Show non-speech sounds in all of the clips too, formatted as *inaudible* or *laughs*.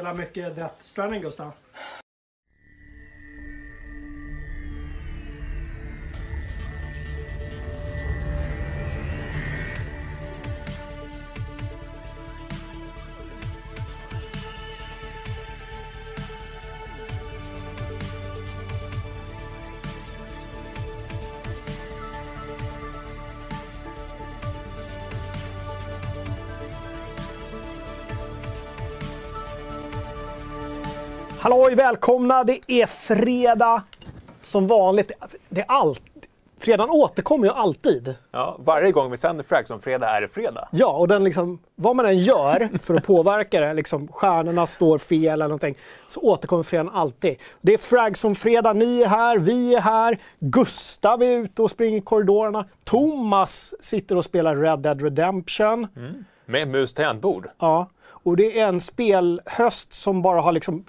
Spelar mycket Death Stranding, Gustav. Halloj, välkomna! Det är fredag. Som vanligt. Det är allt. Fredagen återkommer ju alltid. Ja, varje gång vi sänder Frags om fredag är det fredag. Ja, och den liksom, vad man än gör för att påverka det, liksom stjärnorna står fel eller någonting, så återkommer fredagen alltid. Det är Frags om fredag, ni är här, vi är här, Gustav är ute och springer i korridorerna, Thomas sitter och spelar Red Dead Redemption. Mm. Med mus tangentbord. Ja, och det är en spelhöst som bara har liksom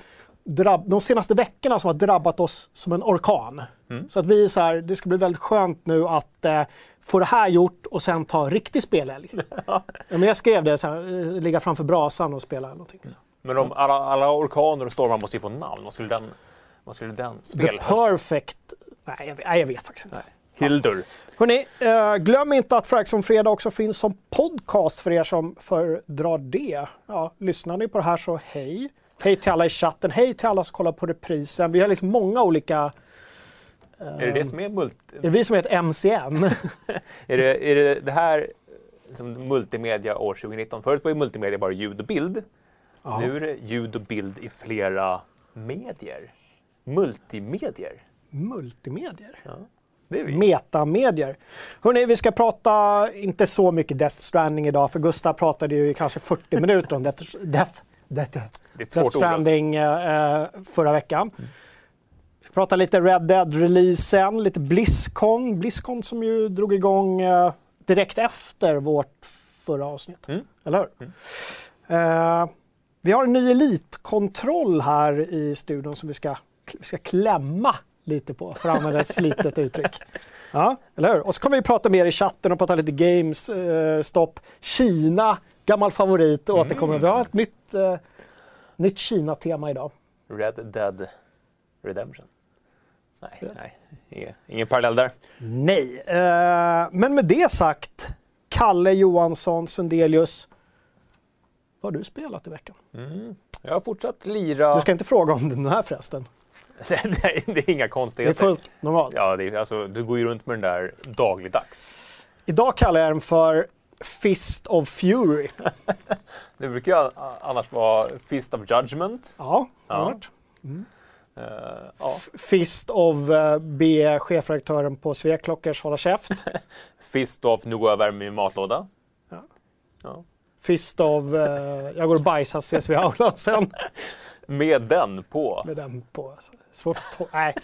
drabb, de senaste veckorna som har drabbat oss som en orkan. Mm. Så att vi är så här, det ska bli väldigt skönt nu att eh, få det här gjort och sen ta riktig spelhelg. *laughs* ja, men jag skrev det, så här, eh, ligga framför brasan och spela någonting. Mm. Men de, alla, alla orkaner och stormar måste ju få namn. Vad skulle den, vad skulle den spela? The Perfect... Nej jag, nej, jag vet faktiskt inte. Nej. Hildur. Hörrni, eh, glöm inte att Frax on Fredag också finns som podcast för er som föredrar det. Ja, lyssnar ni på det här så hej. Hej till alla i chatten, hej till alla som kollar på reprisen. Vi har liksom många olika... Um, är det det som är multi... Är det vi som är ett MCN? *laughs* är, det, är det det här liksom multimedia år 2019? Förut var ju multimedia bara ljud och bild. Aha. Nu är det ljud och bild i flera medier. Multimedier. Multimedier? Ja. Metamedier. Hörrni, vi ska prata, inte så mycket Death Stranding idag, för Gustav pratade ju i kanske 40 minuter om Death, Death Death, Death Stranding eh, förra veckan. Mm. Vi ska prata lite Red Dead-releasen, lite Blizzcon. Blizzcon som ju drog igång eh, direkt efter vårt förra avsnitt. Mm. Eller hur? Mm. Eh, vi har en ny elitkontroll här i studion som vi ska, vi ska klämma lite på, för att använda ett slitet uttryck. *laughs* Ja, eller hur? Och så kommer vi prata mer i chatten och prata lite games, eh, stopp. Kina, gammal favorit, återkommer. Mm. Vi har ett nytt, eh, nytt Kina-tema idag. Red Dead Redemption. Nej, ja. nej. Ingen, ingen parallell där. Nej, eh, men med det sagt, Kalle Johansson Sundelius. Vad har du spelat i veckan? Mm. Jag har fortsatt lira. Du ska inte fråga om den här förresten. *laughs* det, är, det är inga konstigheter. Det är fullt normalt. Ja, det är, alltså, du går ju runt med den där dagligdags. Idag kallar jag den för Fist of Fury. *laughs* det brukar ju annars vara Fist of Judgment. Ja, ja. Mm. Uh, ja. Fist of uh, be chefredaktören på Sveklockers hålla käft. *laughs* Fist of nu går jag värmer min matlåda. Ja. ja. Fist of uh, jag går och bajsar, ses vi i aulan sen. Med den på? Med den på. Svårt att Nej,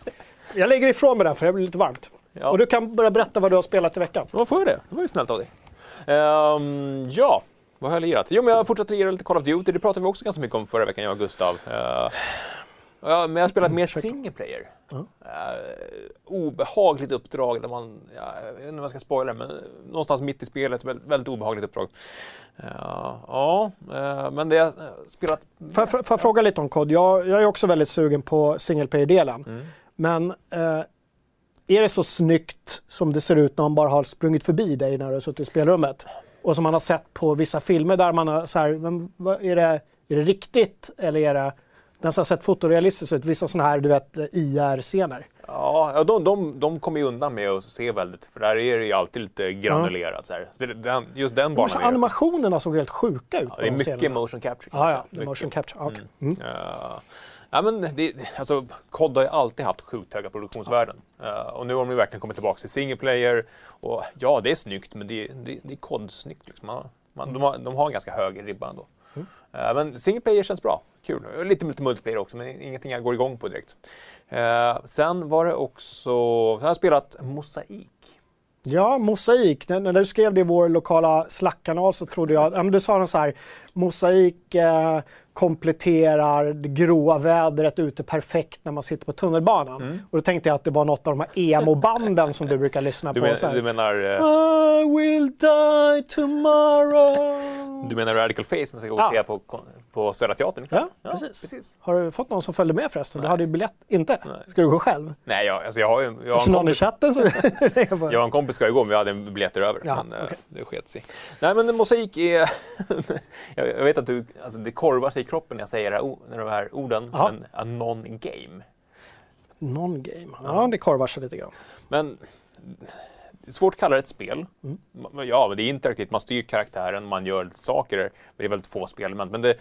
jag lägger ifrån mig den för det blir lite varmt. Ja. Och du kan börja berätta vad du har spelat i veckan. Vad får jag det? Det var ju snällt av dig. Um, ja, vad har jag lirat? Jo, men jag har fortsatt lira lite Call of Duty. Det pratade vi också ganska mycket om förra veckan, jag och Gustav. Uh, Ja, men jag har spelat mer single player. Mm. Uh, obehagligt uppdrag där man, ja, jag vet inte om jag ska spoila men någonstans mitt i spelet, väldigt, väldigt obehagligt uppdrag. Uh, ja, uh, men det jag spelat... Får jag, får fråga lite om kod? Jag, jag är också väldigt sugen på single player-delen. Mm. Men är det så snyggt som det ser ut när man bara har sprungit förbi dig när du har suttit i spelrummet? Och som man har sett på vissa filmer där man har så här, är, det, är det riktigt eller är det den har sett fotorealistiskt ut, vissa sådana här du vet IR-scener. Ja, de, de, de kommer ju undan med att se väldigt, för där är det ju alltid lite granulerat. Ja. Så, här. den, just den banan. Animationerna såg helt sjuka ut. Ja, det är mycket scenerna. motion capture. Ah, ja, mycket. motion capture. Okay. Mm. Mm. Uh, ja, men det, alltså, COD har ju alltid haft sjukt höga produktionsvärden. Uh, och nu har de ju verkligen kommit tillbaka till single player. Och ja, det är snyggt, men det, det, det är COD-snyggt. Liksom. Man, man, mm. de, har, de har en ganska hög ribba ändå. Uh, men single player känns bra, kul. Lite multiplayer också, men ingenting jag går igång på direkt. Uh, sen var det också, jag har spelat Mosaik. Ja, Mosaik. När, när du skrev det i vår lokala Slack-kanal så trodde jag, ja, men du sa något så här, Mosaik eh, kompletterar det gråa vädret ute perfekt när man sitter på tunnelbanan. Mm. Och då tänkte jag att det var något av de här emo-banden som du brukar lyssna du på. Men, du menar... Uh... I will die tomorrow. Du menar Radical Face som ska gå och Ja. se på, på Södra Teatern? Ja, precis. precis. Har du fått någon som följde med förresten? Du Nej. hade ju biljett. Inte? Nej. Ska du gå själv? Nej, jag, alltså jag har ju jag har en någon i chatten som... *laughs* jag har en kompis ska ju gå men vi hade en biljetter över. Ja, men eh, okej. det sket sig. Nej men mosaik är... *laughs* jag, vet att du, alltså det korvar sig kroppen när jag säger när de här orden. Men a non-game. Non-game. Ja, det korvar sig lite grann. Men det är svårt att kalla det ett spel. Mm. Ja, men det är interaktivt. Man styr karaktären, man gör lite saker. Men det är väldigt få spelelement. Men det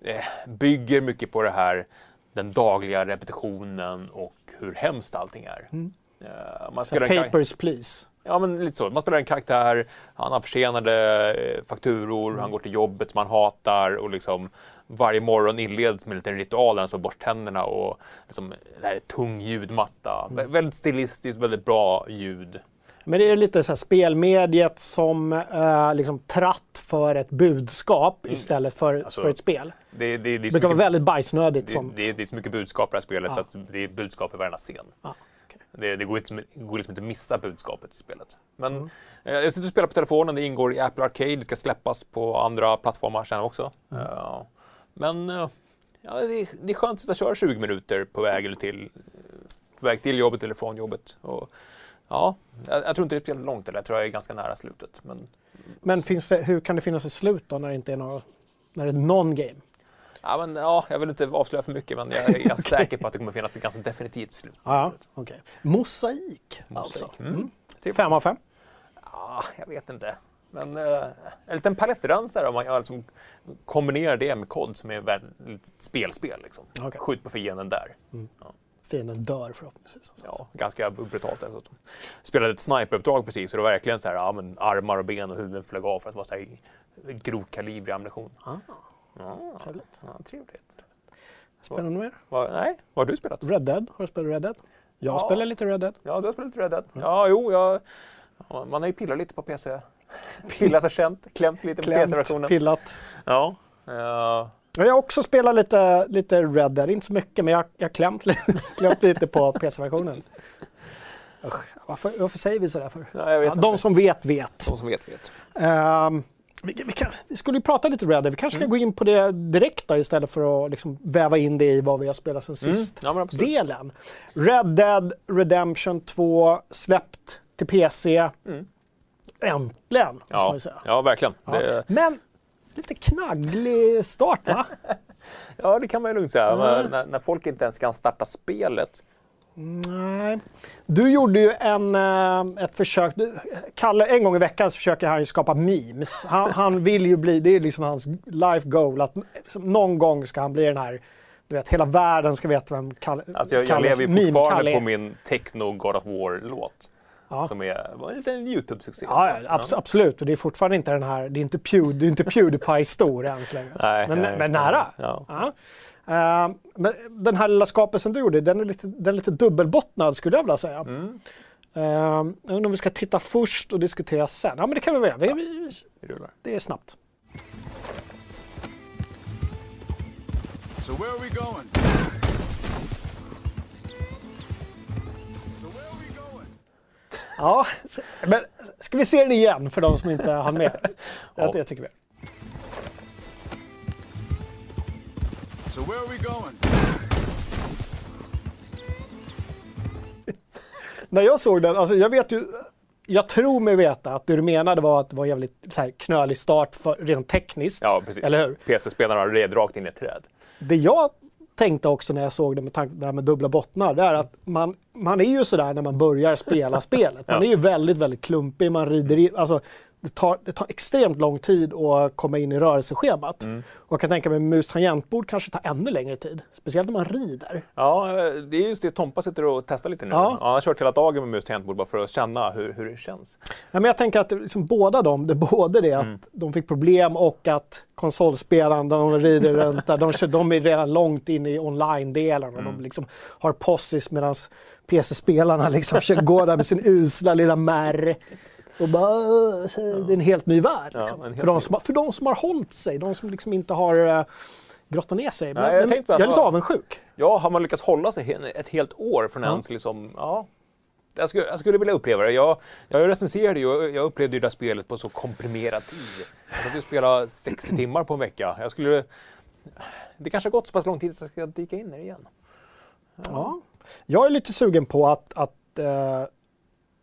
eh, bygger mycket på det här, den dagliga repetitionen och hur hemskt allting är. Mm. Eh, man Så spelar papers, please. Ja, men lite så. Man spelar en karaktär, han har försenade eh, fakturor, Mm. han går till jobbet man hatar och liksom varje morgon inleds med en liten ritual där han står och borstar tänderna och liksom, det här är tung ljudmatta. Mm. Vä- Väldigt stilistiskt, väldigt bra ljud. Men det är lite så här spelmediet som eh, liksom tratt för ett budskap istället för, Mm. Alltså, för ett spel. Det, det, det, Det brukar vara väldigt bajsnödigt det, sånt. det, det är så mycket budskap i det här spelet Ja. så att det är budskap i varenda scen. Ja, okej. Det, det går, inte, det går liksom inte att missa budskapet i spelet. Men Mm. eh, jag sitter och spelar på telefonen, det ingår i Apple Arcade, det ska släppas på andra plattformar sen också. Mm. Eh, men ja, det, det är skönt att sitta och köra 20 minuter på väg, eller till, på väg till jobbet eller från jobbet. Och, ja, jag, jag tror inte det är speciellt långt, eller jag tror jag är ganska nära slutet. Men, Men finns det, hur kan det finnas ett slut då när det inte är något, när det är non-game? ja, men, ja, jag vill inte avslöja för mycket, men jag är *laughs* ganska säker på att det kommer finnas ett ganska definitivt slut. Ja, okej. Mosaik, Mosaik. alltså. Mm. Mm. Fem av fem. Ja, jag vet inte. Men uh, en liten palettrensare om man gör, liksom, kombinerar det med kod som är väldigt spelspel. Liksom. Okej. Skjut på fienden där. Fienden dör förhoppningsvis. Ja, ganska brutalt dessutom. Spelade ett sniperuppdrag precis och det var verkligen så här, ja, men armar och ben och huvuden flög av för att det var så här grovkalibrig ammunition. Ah, Ja, trevligt. ja, trevligt. Spännande mer. Va, nej, vad har du spelat? Red Dead. Har du spelat Red Dead? Jag Ja. spelar lite Red Dead. Ja, du har spelat lite Red Dead. Ja, jo, jag, ja, man har ju pillat lite på PC. *laughs* Pillat och känt, klämt lite på Klämt, PC-versionen. pillat. Ja. Ja, Jag har också spelat lite, lite Red Dead. Inte så mycket, men jag har klämt, *laughs* klämt lite på PC-versionen. Usch, Varför, varför säger vi sådär för? ja, jag vet Ja, de som vet, vet. De som vet, vet. Ehm, vi, vi, kan, vi skulle ju prata lite Red Dead. Vi kanske ska gå in på det direkt då, istället för att liksom väva in det i vad vi har spelat sen sist. Mm. Ja. Delen. Red Dead Redemption 2 släppt till PC. Mm. Äntligen, måste man Ja, ju säga. ja, verkligen. Ja. Det, Men lite knagglig start va? *laughs* ja, det kan man ju lugnt säga. Men När, när folk inte ens kan starta spelet. Nej. Du gjorde ju en, eh, ett försök. Kalle, en gång i veckan så försöker han ju skapa memes. Han, han vill ju bli, det är liksom hans life goal, att någon gång ska han bli den här, du vet, hela världen ska veta vem Kalle, Alltså jag, jag lever ju fortfarande på min techno God of War-låt. Ja. Som är, var en liten YouTube-succé. Ja, ja, abs- absolut. Och det är fortfarande inte den här, det är inte, Pew, det är inte Pewdiepie stor än så länge. Nej, men, nej, men nära. Ja. Ja. Eh, men den här lilla skapelsen du gjorde, den är lite, den är lite dubbelbottnad skulle jag vilja säga. Mm. Uh, jag undrar om vi ska titta först och diskutera sen. Ja, men det kan vi väl göra. Vi, vi, det är snabbt. So where are we going? Ja, men ska vi se den igen för de som inte hann med? *laughs* Ja. Det tycker vi. So where are we going? När jag såg den, alltså jag vet ju, jag tror mig veta att det du menade var att det var en jävligt så här, knölig start för, rent tekniskt. Ja, precis. Eller hur? PC-spelarna red rakt in i ett träd. Det jag tänkte också när jag såg det med tanke det här med dubbla bottnar, det är att man, man är ju sådär när man börjar spela *laughs* spelet. Man Ja. är ju väldigt, väldigt klumpig, man rider in, alltså det tar, det tar extremt lång tid att komma in i rörelseschemat. Mm. Och jag kan tänka mig mus tangentbord kanske tar ännu längre tid. Speciellt när man rider. Ja, det är just det Tompa sitter och testar lite nu. Ja. Ja. han har kört hela dagen med mus tangentbord bara för att känna hur, hur det känns. Ja, men jag tänker att liksom, båda de, det både det att Mm. de fick problem och att konsolspelaren, de rider runt där, de, kör- de är redan långt in i online-delen och Mm. de liksom har possis medan PC-spelarna liksom försöker gå där med sin usla lilla märr. Och bara, så det är en helt ny värld. Ja, Liksom. en helt för, de som, för de som har hållit sig, de som liksom inte har uh, grottat ner sig. Men, Nej, jag men jag är lite avundsjuk. Ja, har man lyckats hålla sig ett helt år från Ja. ens liksom, ja, jag, skulle, jag skulle vilja uppleva det. Jag, jag recenserade ju jag upplevde ju det här spelet på så komprimerad tid. Jag satt ju och spelade 60 timmar på en vecka. Jag skulle... Det kanske har gått så pass lång tid så jag ska dyka in i det igen. Ja. Jag är lite sugen på att, att eh,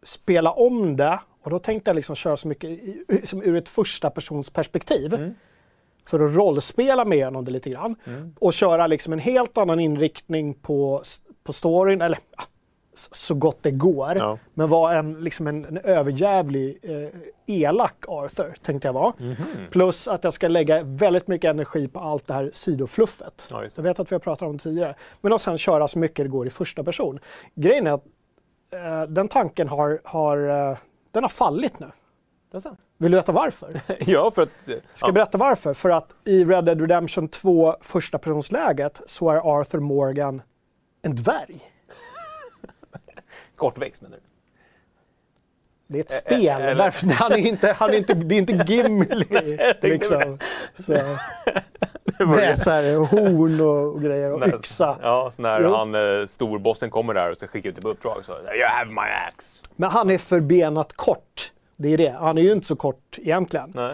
spela om det och då tänkte jag liksom köra så mycket i, som ur ett första persons perspektiv. Mm. För att rollspela med igenom det lite grann. Och köra liksom en helt annan inriktning på, på storyn, eller ja, så gott det går. Ja. Men vara en, liksom en, en överjävlig, eh, elak Arthur, tänkte jag vara. Mhm. Plus att jag ska lägga väldigt mycket energi på allt det här sidofluffet. Ja, det. Jag vet att vi har pratat om det tidigare. Men att sen köra så mycket det går i första person. Grejen är att eh, den tanken har, har, eh, den har fallit nu. Vill du veta varför? *laughs* Ja, för att... Ska ja. jag berätta varför? För att i Red Dead Redemption 2 första personsläget så är Arthur Morgan en dvärg. Kortväxt menar du? Det är ett spel. eller- Därför, han är inte, han är inte, det är inte Gimli. *laughs* liksom. så, *laughs* så här, horn och, och grejer och yxa. Ja, så när Jo. han, eh, storbossen kommer där och ska skicka ut ett uppdrag så You have my axe. Men han är förbenat kort. Det är det. Han är ju inte så kort egentligen. Nej.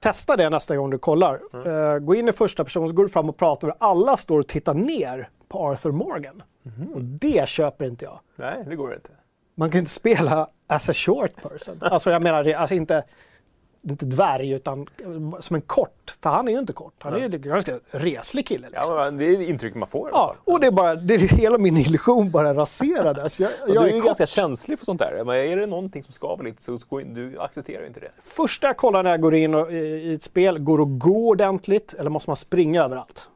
Testa det nästa gång du kollar. Mm. Eh, gå in i första person så går du fram och pratar med alla står och tittar ner på Arthur Morgan. Mhm. Och det köper inte jag. Nej, det går inte. Man kan inte spela as a short person. Alltså jag menar, det- alltså inte, inte dvärg utan som en kort. För han är ju inte kort. Han är ju en ganska reslig kille. Liksom. Ja, det är intryck man får Ja, och det är bara, det är hela min illusion bara raserades. Jag, jag du är är ganska känslig för sånt där. Men är det någonting som skaver lite så du accepterar inte det. Första jag kollar när jag går in och, i, i ett spel, går det att gå ordentligt eller måste man springa överallt?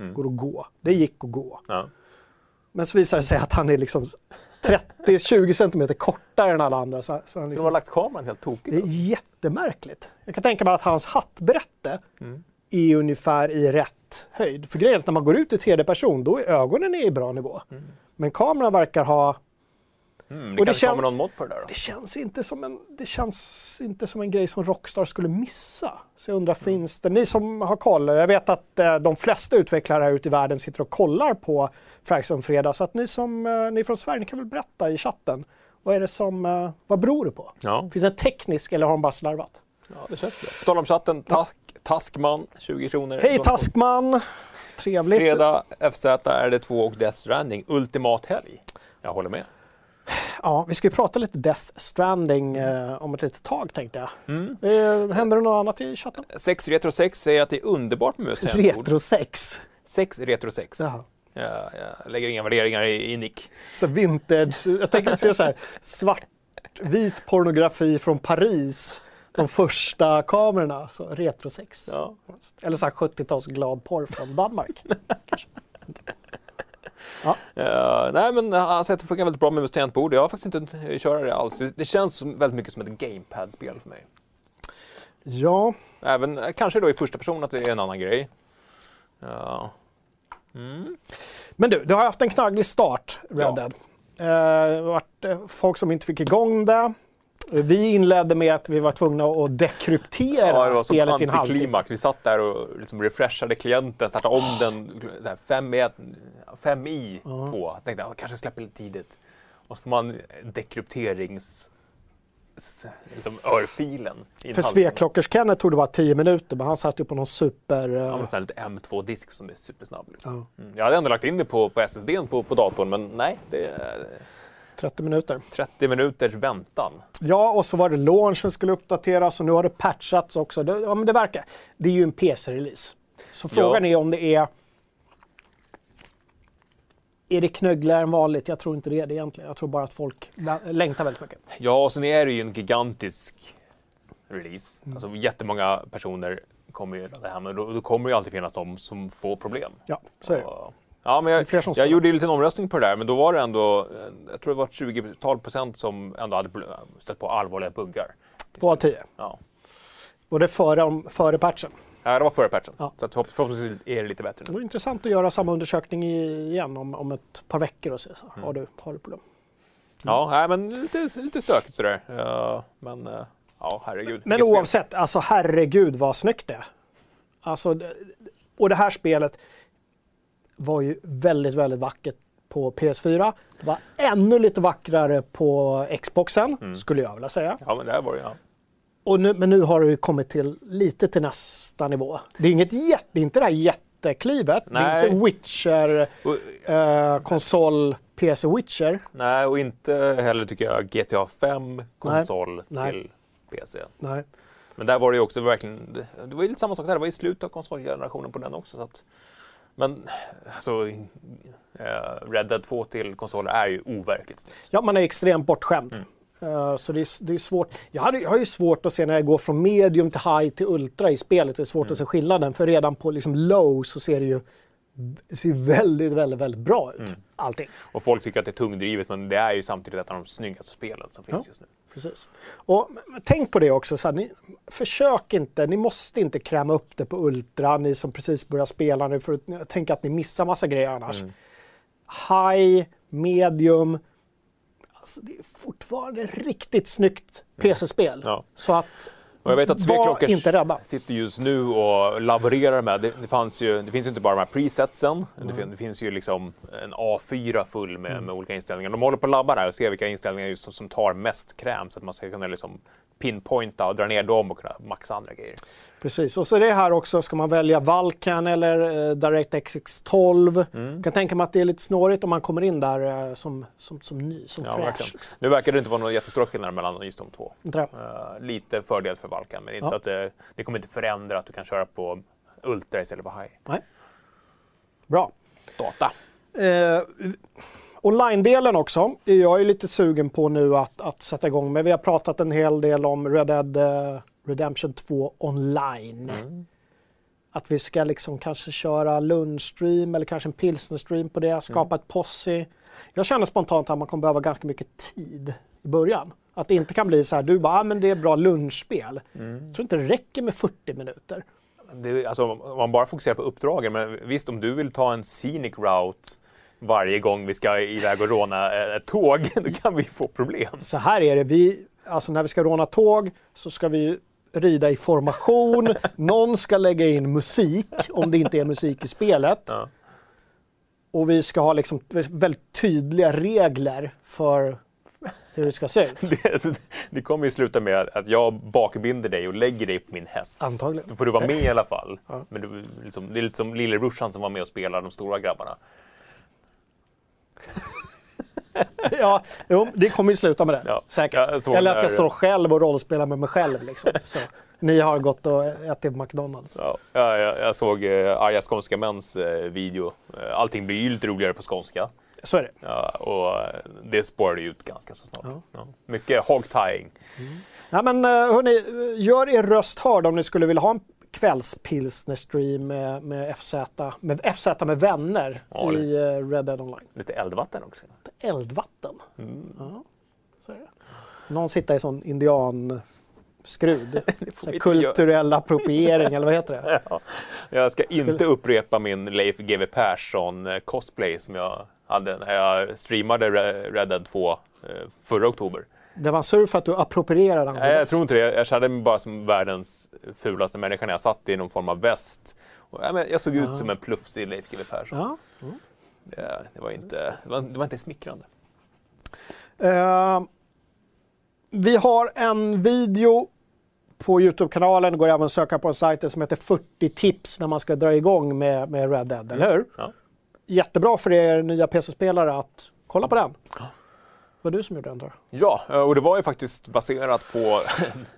Mm. Går det att gå? Det gick att gå. Ja. Men så visar det sig att han är liksom 30-20 centimeter kortare än alla andra. Så, så han Så de har liksom, lagt kameran helt tokigt. det är då? jättemärkligt. Jag kan tänka mig att hans hattbrätte Mm. är ungefär i rätt höjd. För grejen är att när man går ut i tredje person, då är ögonen i bra nivå. Men kameran verkar ha Mm, Och det det kanske kommer någon mod på det där då? Det känns inte som en, det känns inte som en grej som Rockstar skulle missa. Så jag undrar, finns det, ni som har koll, jag vet att eh, de flesta utvecklare här ute i världen sitter och kollar på Fraction Fredag, så att ni som, eh, ni från Sverige, ni kan väl berätta i chatten, vad är det som, eh, vad beror det på? Ja, Finns det en teknisk eller har de bara slarvat? ja det känns bra. På tal om chatten, task, Taskman, 20 kronor. Hej Taskman! Trevligt. Fredag, FZ, RD2 och Death Stranding. Ultimat helg. Jag håller med. Ja, vi ska ju prata lite Death Stranding eh, om ett litet tag tänkte jag. Mm. Eh, händer det något annat i chatten? 6 Retro 6 säger att det är underbart med tangentbord. Retro 6. 6 Retro 6. Jaha. Jag, jag lägger inga värderingar i, i nick. Så vintage, jag tänker se så här svartvit pornografi från Paris. De första kamerorna, så retro 6. Ja. Eller så här 70-tals glad porr från Danmark. *laughs* Eh, nej men han säger att det funkar väldigt bra med tangentbord. Jag har faktiskt inte uh, köra det alls. Det, det känns som, väldigt mycket som ett gamepad-spel för mig. Ja, Även eh, kanske då i första person att det är en annan grej. Ja. Mm. men du, du har haft en knagglig start, Red Ja. Dead. Har varit folk som inte fick igång det. Vi inledde med att vi var tvungna att dekryptera Ja, spelet i en halvtimme. antiklimax. Vi satt där och liksom refreshade klienten, startade om den så här, fem, i, på. Jag tänkte att kanske släpper lite tidigt. Och så får man dekrypterings... Liksom örfilen. För halvtimme. Sveklockers Kenneth tog det bara 10 minuter, men han satt ju på någon super... eh, Ja, men sån här lite M2-disk som är supersnabb. Liksom. ja, Mm. Jag hade ändå lagt in det på, på SSDn på, på datorn, men nej, det 30 minuter. 30 minuters väntan. Ja, och så var det launchen skulle uppdateras och nu har det patchats också. Det, ja, men det verkar. Det är ju en PC-release. Så frågan är om det är... Är det knöggligare än vanligt? Jag tror inte det är det egentligen. Jag tror bara att folk lä- längtar väldigt mycket. Ja, och sen är det ju en gigantisk release. Mm. Alltså jättemånga personer kommer ju ladda hem och då, då kommer ju alltid finnas de som får problem. Ja, så är det. Och- Ja, men Det jag, jag gjorde ju en liten omröstning på det där, men då var det ändå, eh, jag tror det var ett 20-tal procent som ändå hade bl- stött på allvarliga buggar. Två av tio. Ja. Och det före, före patchen. Ja, det var före patchen. Ja. Så att förhoppningsvis är det lite bättre Det nu. vore intressant att göra samma undersökning igen om, om ett par veckor och se. Så, Mm. har, du, har du problem? Ja, nej, men lite, lite stökigt sådär. Ja, men eh, ja, herregud. Men spel. oavsett, alltså herregud vad snyggt det är. Alltså, det- och det här spelet var ju väldigt, väldigt vackert på PS4. Det var ännu lite vackrare på Xboxen, Mm. skulle jag vilja säga. Ja, men det var det, ja. Och nu, men nu har det ju kommit till lite till nästa nivå. Det är inget jätte, det är inte det här jätteklivet. Det är Nej. inte Witcher, Och, eh, konsol, PC Witcher. nej, och inte heller tycker jag GTA 5 konsol Nej. till PC. Nej. Men där var det ju också verkligen, det- det var ju lite samma sak där, det var i slutet av konsolgenerationen på den också. Så att, men alltså, eh, Red Dead 2 till konsoler är ju overkligt snyggt. Ja, man är extremt bortskämd. Eh, så det är, det är svårt. Jag, hade, jag har ju svårt att se när jag går från medium till high till ultra i spelet. Det är svårt att se skillnaden. För redan på liksom low så ser det ju ser väldigt, väldigt, väldigt bra ut. Allting. Och folk tycker att det är tungdrivet, men det är ju samtidigt ett av de snyggaste spelen som finns Ja. just nu. Precis. Och tänk på det också, så här, ni, försök inte, ni måste inte kräma upp det på Ultra, ni som precis börjar spela nu, för att tänker att ni missar massa grejer annars. High, medium, alltså det är fortfarande riktigt snyggt PC-spel. Ja. Så att, Och jag vet att Sveklockers inte rädda. sitter just nu och laborerar med, det, det, ju, det finns ju inte bara de här presetsen, det, fin, det finns ju liksom en A4 full med, med olika inställningar. De håller på att labba där och ser vilka inställningar som, som tar mest kräm så att man ska kunna liksom pinpointa och dra ner dem och kunna maxa andra grejer. Precis, och så är det här också, ska man välja Vulkan eller eh, DirectX 12? Jag kan tänka mig att det är lite snårigt om man kommer in där eh, som, som, som ny, som Ja, fräsch. verkligen. Liksom. Nu verkar det inte vara någon jättestora skillnader mellan just de två. Eh, lite fördel för Valkan, men inte Ja. att det, det kommer inte förändra att du kan köra på Ultra istället för High. Nej. Bra. Data. Eh, Online-delen också är jag är lite sugen på nu att, att sätta igång med. Vi har pratat en hel del om Red Dead eh, Redemption 2 online. Att vi ska liksom kanske köra lunchstream eller kanske en pilsnerstream på det, skapa ett posse. Jag känner spontant att man kommer behöva ganska mycket tid i början. Att det inte kan bli så här, du bara, ah, men det är bra lunchspel. Jag tror inte det räcker med 40 minuter. Det, alltså, om man bara fokuserar på uppdragen, men visst om du vill ta en scenic route varje gång vi ska iväg och råna eh, ett tåg, *laughs* då kan vi få problem. Så här är det, vi, alltså när vi ska råna tåg så ska vi rida i formation, *laughs* någon ska lägga in musik om det inte är musik i spelet. Ja. Och vi ska ha liksom väldigt tydliga regler för hur det ska se ut. *laughs* Det, det kommer ju sluta med att jag bakbinder dig och lägger dig på min häst. Antagligen. Så får du vara med i alla fall. Ja. Men du, liksom, det är lite som lillebrorsan som var med och spelade de stora grabbarna. *laughs* Ja, jo, det kommer ju sluta med det. Ja. Säkert. Såg Eller att jag står själv och rollspelar med mig själv. Liksom. Så. Ni har gått och ätit McDonalds. Ja, jag, jag, såg eh, Arga skånska mäns eh, video. Eh, allting blir ju lite roligare på skånska. Så är det. Ja, och eh, det spårade ut ganska så snart. Ja. Ja. Mycket hog-tying. Ja, men eh, hörni, gör er röst hörd om ni skulle vilja ha en kvällspilsner-stream med, med FZ, med FZ med vänner Ja, i eh, Red Dead Online. Lite eldvatten också. Eldvatten. Mm. Ja, så. Någon sitter i sån *laughs* här inte kulturell appropriering, eller vad heter det? *laughs* Ja. Jag ska inte upprepa min Leif GW Persson eh, cosplay som jag hade när jag streamade Re- Red Dead 2 eh, förra oktober. Det var sur för att du approprierade hans Nej, jag väst. tror inte det. Jag kände mig bara som världens fulaste människa när jag satt i någon form av väst. Och, ja, jag såg ut som en plufsig Leif GW Persson. Ja. Det, det, var inte, det, var, det var inte smickrande. Eh, vi har en video på Youtube-kanalen. Det går även att söka på en sajt som heter 40 tips när man ska dra igång med, med Red Dead, eller hur? Ja. Jättebra för er nya PC-spelare att kolla på den. Det var du som gjorde den tror jag. Ja, och det var ju faktiskt baserat på *laughs*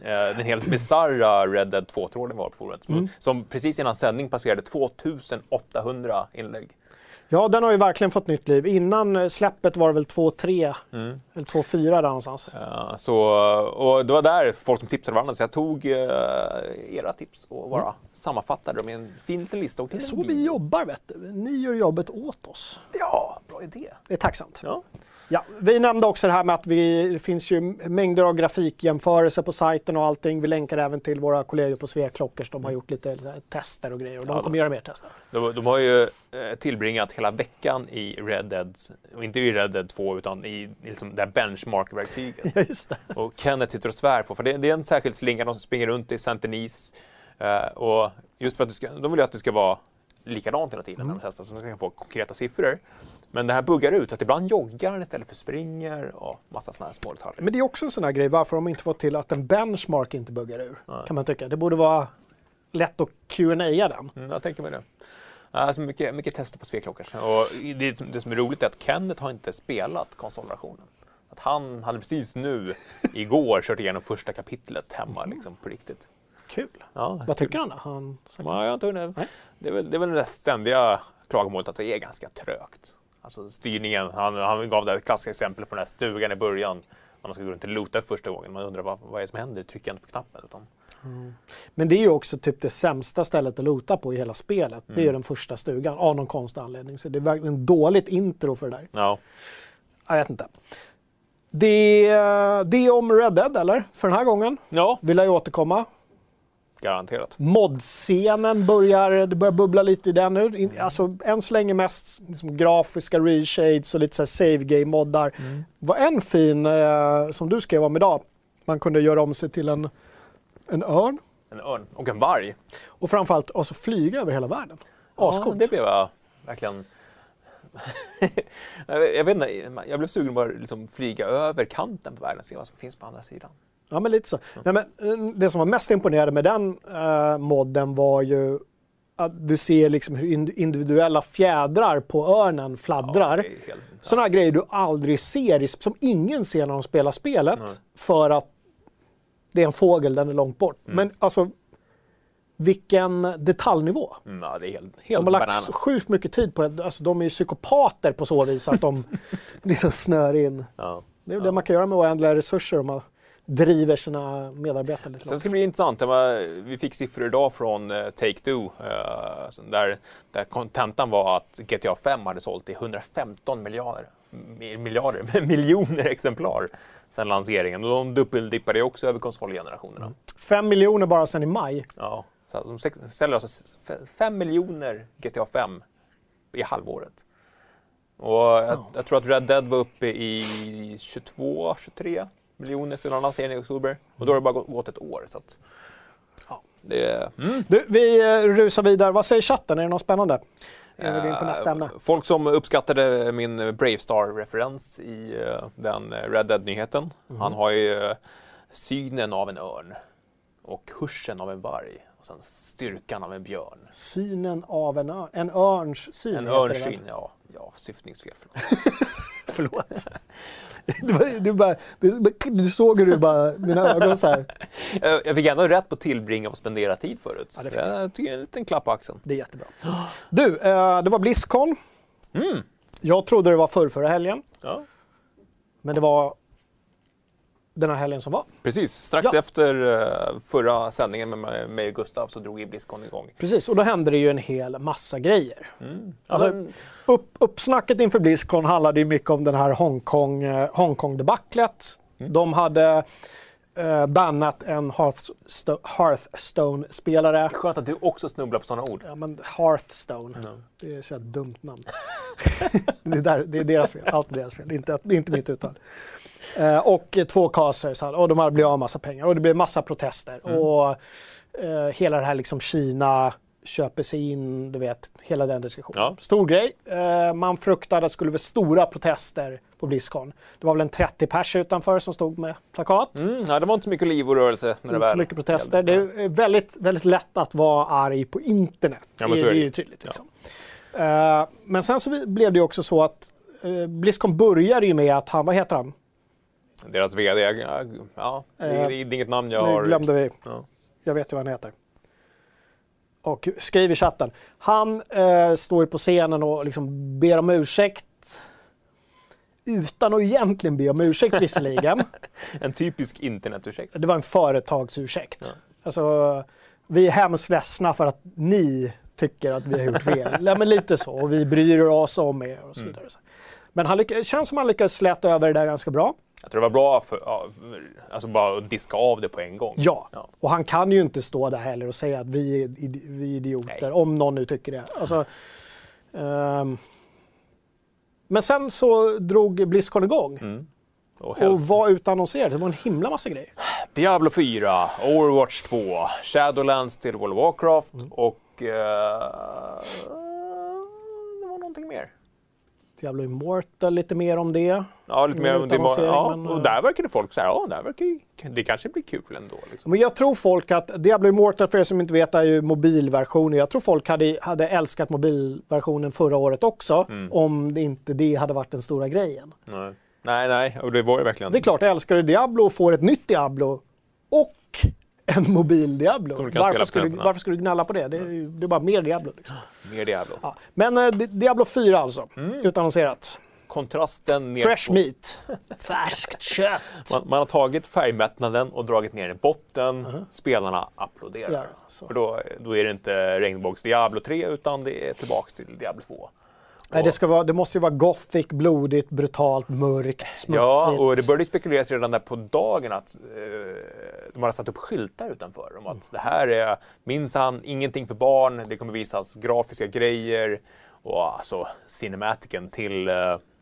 eh, den helt bisarra Red Dead 2-tråden var på forumet. Som, som precis innan sändning passerade 2800 inlägg. Ja, den har ju verkligen fått nytt liv. Innan eh, släppet var det väl 2-3 Mm. eller 2-4 där någonstans. Eh, så, och det var där folk som tipsade varandra, så jag tog eh, era tips och bara sammanfattade dem i en fin liten lista. Och Det är så vi jobbar vet du. Ni gör jobbet åt oss. Ja, bra idé. Det är tacksamt. Ja. Ja, vi nämnde också det här med att vi, det finns ju mängder av grafikjämförelser på sajten och allting. Vi länkar även till våra kollegor på Sveklockers. De har gjort lite tester och grejer och de Ja, kommer göra mer tester. De, de har ju eh, tillbringat hela veckan i Red Dead, och inte i Red Dead 2 utan i liksom det här benchmark-verktyget. *laughs* Just det. Och Kenneth sitter och svär på, för det, det är en särskild slinga, de springer runt i Saint Denis. Eh, och just för att ska, de vill ju att det ska vara likadant hela tiden när de testar, så de ska få konkreta siffror. Men det här buggar ut, att ibland joggar han istället för springer och massa sådana här små detaljer. Men det är också en sån här grej, varför de inte fått till att en benchmark inte buggar ur, Nej. kan man tycka. Det borde vara lätt att qa den. Mm, jag tänker mig det. Alltså mycket, mycket tester på sveklockor. Och det, det som är roligt är att Kenneth har inte spelat konsolversionen. Att han hade precis nu, *laughs* igår, kört igenom första kapitlet hemma liksom, på riktigt. Kul. Ja, Vad tycker han då? Han... Ja, jag tror det. Nej. Det, är väl, det är väl det där ständiga klagomålet att det är ganska trögt. Alltså styrningen, han, han gav det klassiska exempel på den här stugan i början. När man ska gå runt och loota första gången. Man undrar vad, vad är det som händer? Trycker jag inte på knappen? Utan, Men det är ju också typ det sämsta stället att lota på i hela spelet. Det är Mm. ju den första stugan, av någon konstig anledning. Så det är verkligen dåligt intro för det där. ja. Jag vet inte. Det, det är om Red Dead, eller? För den här gången. ja, Vill jag återkomma. Garanterat. Modscenen börjar, det börjar bubbla lite i den nu. In, alltså, än så länge mest liksom, grafiska reshades och lite så save game-moddar. Mm. var en fin, eh, som du skrev om idag, man kunde göra om sig till en, en örn. En örn och en varg. Och framförallt alltså, flyga över hela världen. Ja, Ascoolt. det blev jag verkligen... *laughs* jag vet inte, jag blev sugen på att liksom flyga över kanten på världen och se vad som finns på andra sidan. Ja, men lite så. Nej, men, eh, det som var mest imponerande med den uh, modden var ju att du ser liksom hur ind- individuella fjädrar på örnen fladdrar. Ja, Sådana grejer du aldrig ser, som ingen ser när de spelar spelet. Nej. För att det är en fågel, den är långt bort. Mm. Men alltså, vilken detaljnivå. mm, ja, det är helt, De helt har lagt bananas. sjukt mycket tid på det. Alltså, de är ju psykopater på så vis att de *laughs* liksom snör in. Ja. Det är väl det man kan göra med oändliga resurser om man driver sina medarbetare lite Sen ska det bli intressant. Var, vi fick siffror idag från eh, Take-Two eh, där, där kontentan var att GTA 5 hade sålt i 115 miljarder, mi- miljarder *laughs* miljoner exemplar sedan lanseringen. Och de dubbeldippade också över konsolgenerationerna. Fem miljoner bara sedan i maj. Ja, så de säljer alltså 5 miljoner GTA 5 i halvåret. Och jag, jag tror att Red Dead var uppe i 22-23 miljoner sedan lanseringen i oktober. Och då har det bara gått, gått ett år. Så att, Ja. det mm. Du, vi eh, rusar vidare. Vad säger chatten? Är det något spännande? Innan vi går in på nästa ämne. Eh, Folk som uppskattade min Brave Star-referens i eh, den Red Dead-nyheten. Mhm. Han har ju synen av en örn och hörseln av en varg och sen styrkan av en björn. Synen av en örn. En örns syn En väl? örnsyn, ja. Ja, syftningsfel. Förlåt. *laughs* Förlåt. *laughs* *laughs* du, bara, du, bara, du, såg hur du bara, mina ögon så här. Jag fick ändå rätt på tillbringa och spendera tid förut. Ja, det fick jag tycker en liten klapp på axeln. Det är jättebra. Du, eh, det var Blizzcon. Mm. Jag trodde det var förr, förra helgen. Ja. Men det var den här helgen som var. Precis, strax Ja. efter eh, förra sändningen med mig- och Gustav så drog ju Blizzcon igång. Precis, och då hände det ju en hel massa grejer. Mm. Alltså, Upp, uppsnacket inför Blizzcon handlade ju mycket om den här Hongkong, eh, Hongkong-debaclet. Mm. De hade eh, bannat en Hearthsto- Hearthstone-spelare. Skönt att du också snubblar på sådana ord. Ja, men Hearthstone. Mm. Det är så ett dumt namn. *laughs* det, är där, det är deras fel. Allt är deras fel. Det är inte, det är inte mitt uttal. Eh, och eh, två casters hade- och de hade blivit av massa pengar och det blev massa protester. Mm. Och eh, hela det här liksom Kina köper sig in, du vet, hela den diskussionen. Ja. Stor grej. Eh, man fruktade att det skulle bli stora protester på Blizzcon. Det var väl en 30 pers utanför som stod med plakat. Mm, ja, det var inte så mycket liv och rörelse när det Inte väl så mycket protester. Det är väldigt, väldigt lätt att vara arg på internet. Ja, det, är det det är ju. tydligt. Liksom. Eh, men sen så blev det ju också så att uh, Blizzcon började ju med att han, vad heter han? Deras VD, ja, ja det, är, Eh, det är inget namn jag Nu har. glömde vi. Ja. Jag vet ju vad han heter. Och skriv i chatten. Han eh, står ju på scenen och liksom ber om ursäkt. Utan att egentligen be om ursäkt visserligen. *laughs* En typisk internetursäkt. Det var en företagsursäkt. Ja. Alltså, vi är hemskt ledsna för att ni tycker att vi har gjort fel. ja, men lite så. Och vi bryr oss om er och så Mm. vidare. Men han lyck- känns som han lyckades släta över det där ganska bra. Jag tror det var bra för, ja, alltså bara att diska av det på en gång. Ja. Ja. Och han kan ju inte stå där heller och säga att vi är, vi är idioter, Nej. om någon nu tycker det. Alltså, ehm, men sen så drog Blizzcon igång Mm. Och och var utannonserad. Det var en himla massa grejer. Diablo 4, Overwatch 2, Shadowlands till World of Warcraft Mm. och... eh, det var någonting mer. Diablo Immortal, lite mer om det. Ja, lite mer om det. Ja, men, och eh, där verkade folk säga, ja, där verkar, ju- det kanske blir kul ändå. Liksom. Men jag tror folk att Diablo Immortal, för er som inte vet, är ju mobilversionen. Jag tror folk hade, hade älskat mobilversionen förra året också, Mm. om det inte det hade varit den stora grejen. Nej. nej, nej, och det var ju verkligen... Det är klart, älskar du Diablo och får ett nytt Diablo och en mobil Diablo. Varför skulle, varför skulle du gnälla på det? Det är, det är bara mer Diablo. Liksom. Mer Diablo. Ja. Men eh, Di- Diablo 4 alltså, Mm. utannonserat. Kontrasten ner Fresh på- meat. Färskt kött. Man, man har tagit färgmättnaden och dragit ner i botten. Spelarna applåderar. Ja. För då, då är det inte regnbågs Diablo 3 utan det är tillbaks till Diablo 2. Nej, det, vara, det måste ju vara gothic, blodigt, brutalt, mörkt, smutsigt. Ja, och det började spekuleras redan där på dagen att eh, de hade satt upp skyltar utanför om att det här är minsann ingenting för barn. Det kommer visas grafiska grejer och alltså cinematiken till eh,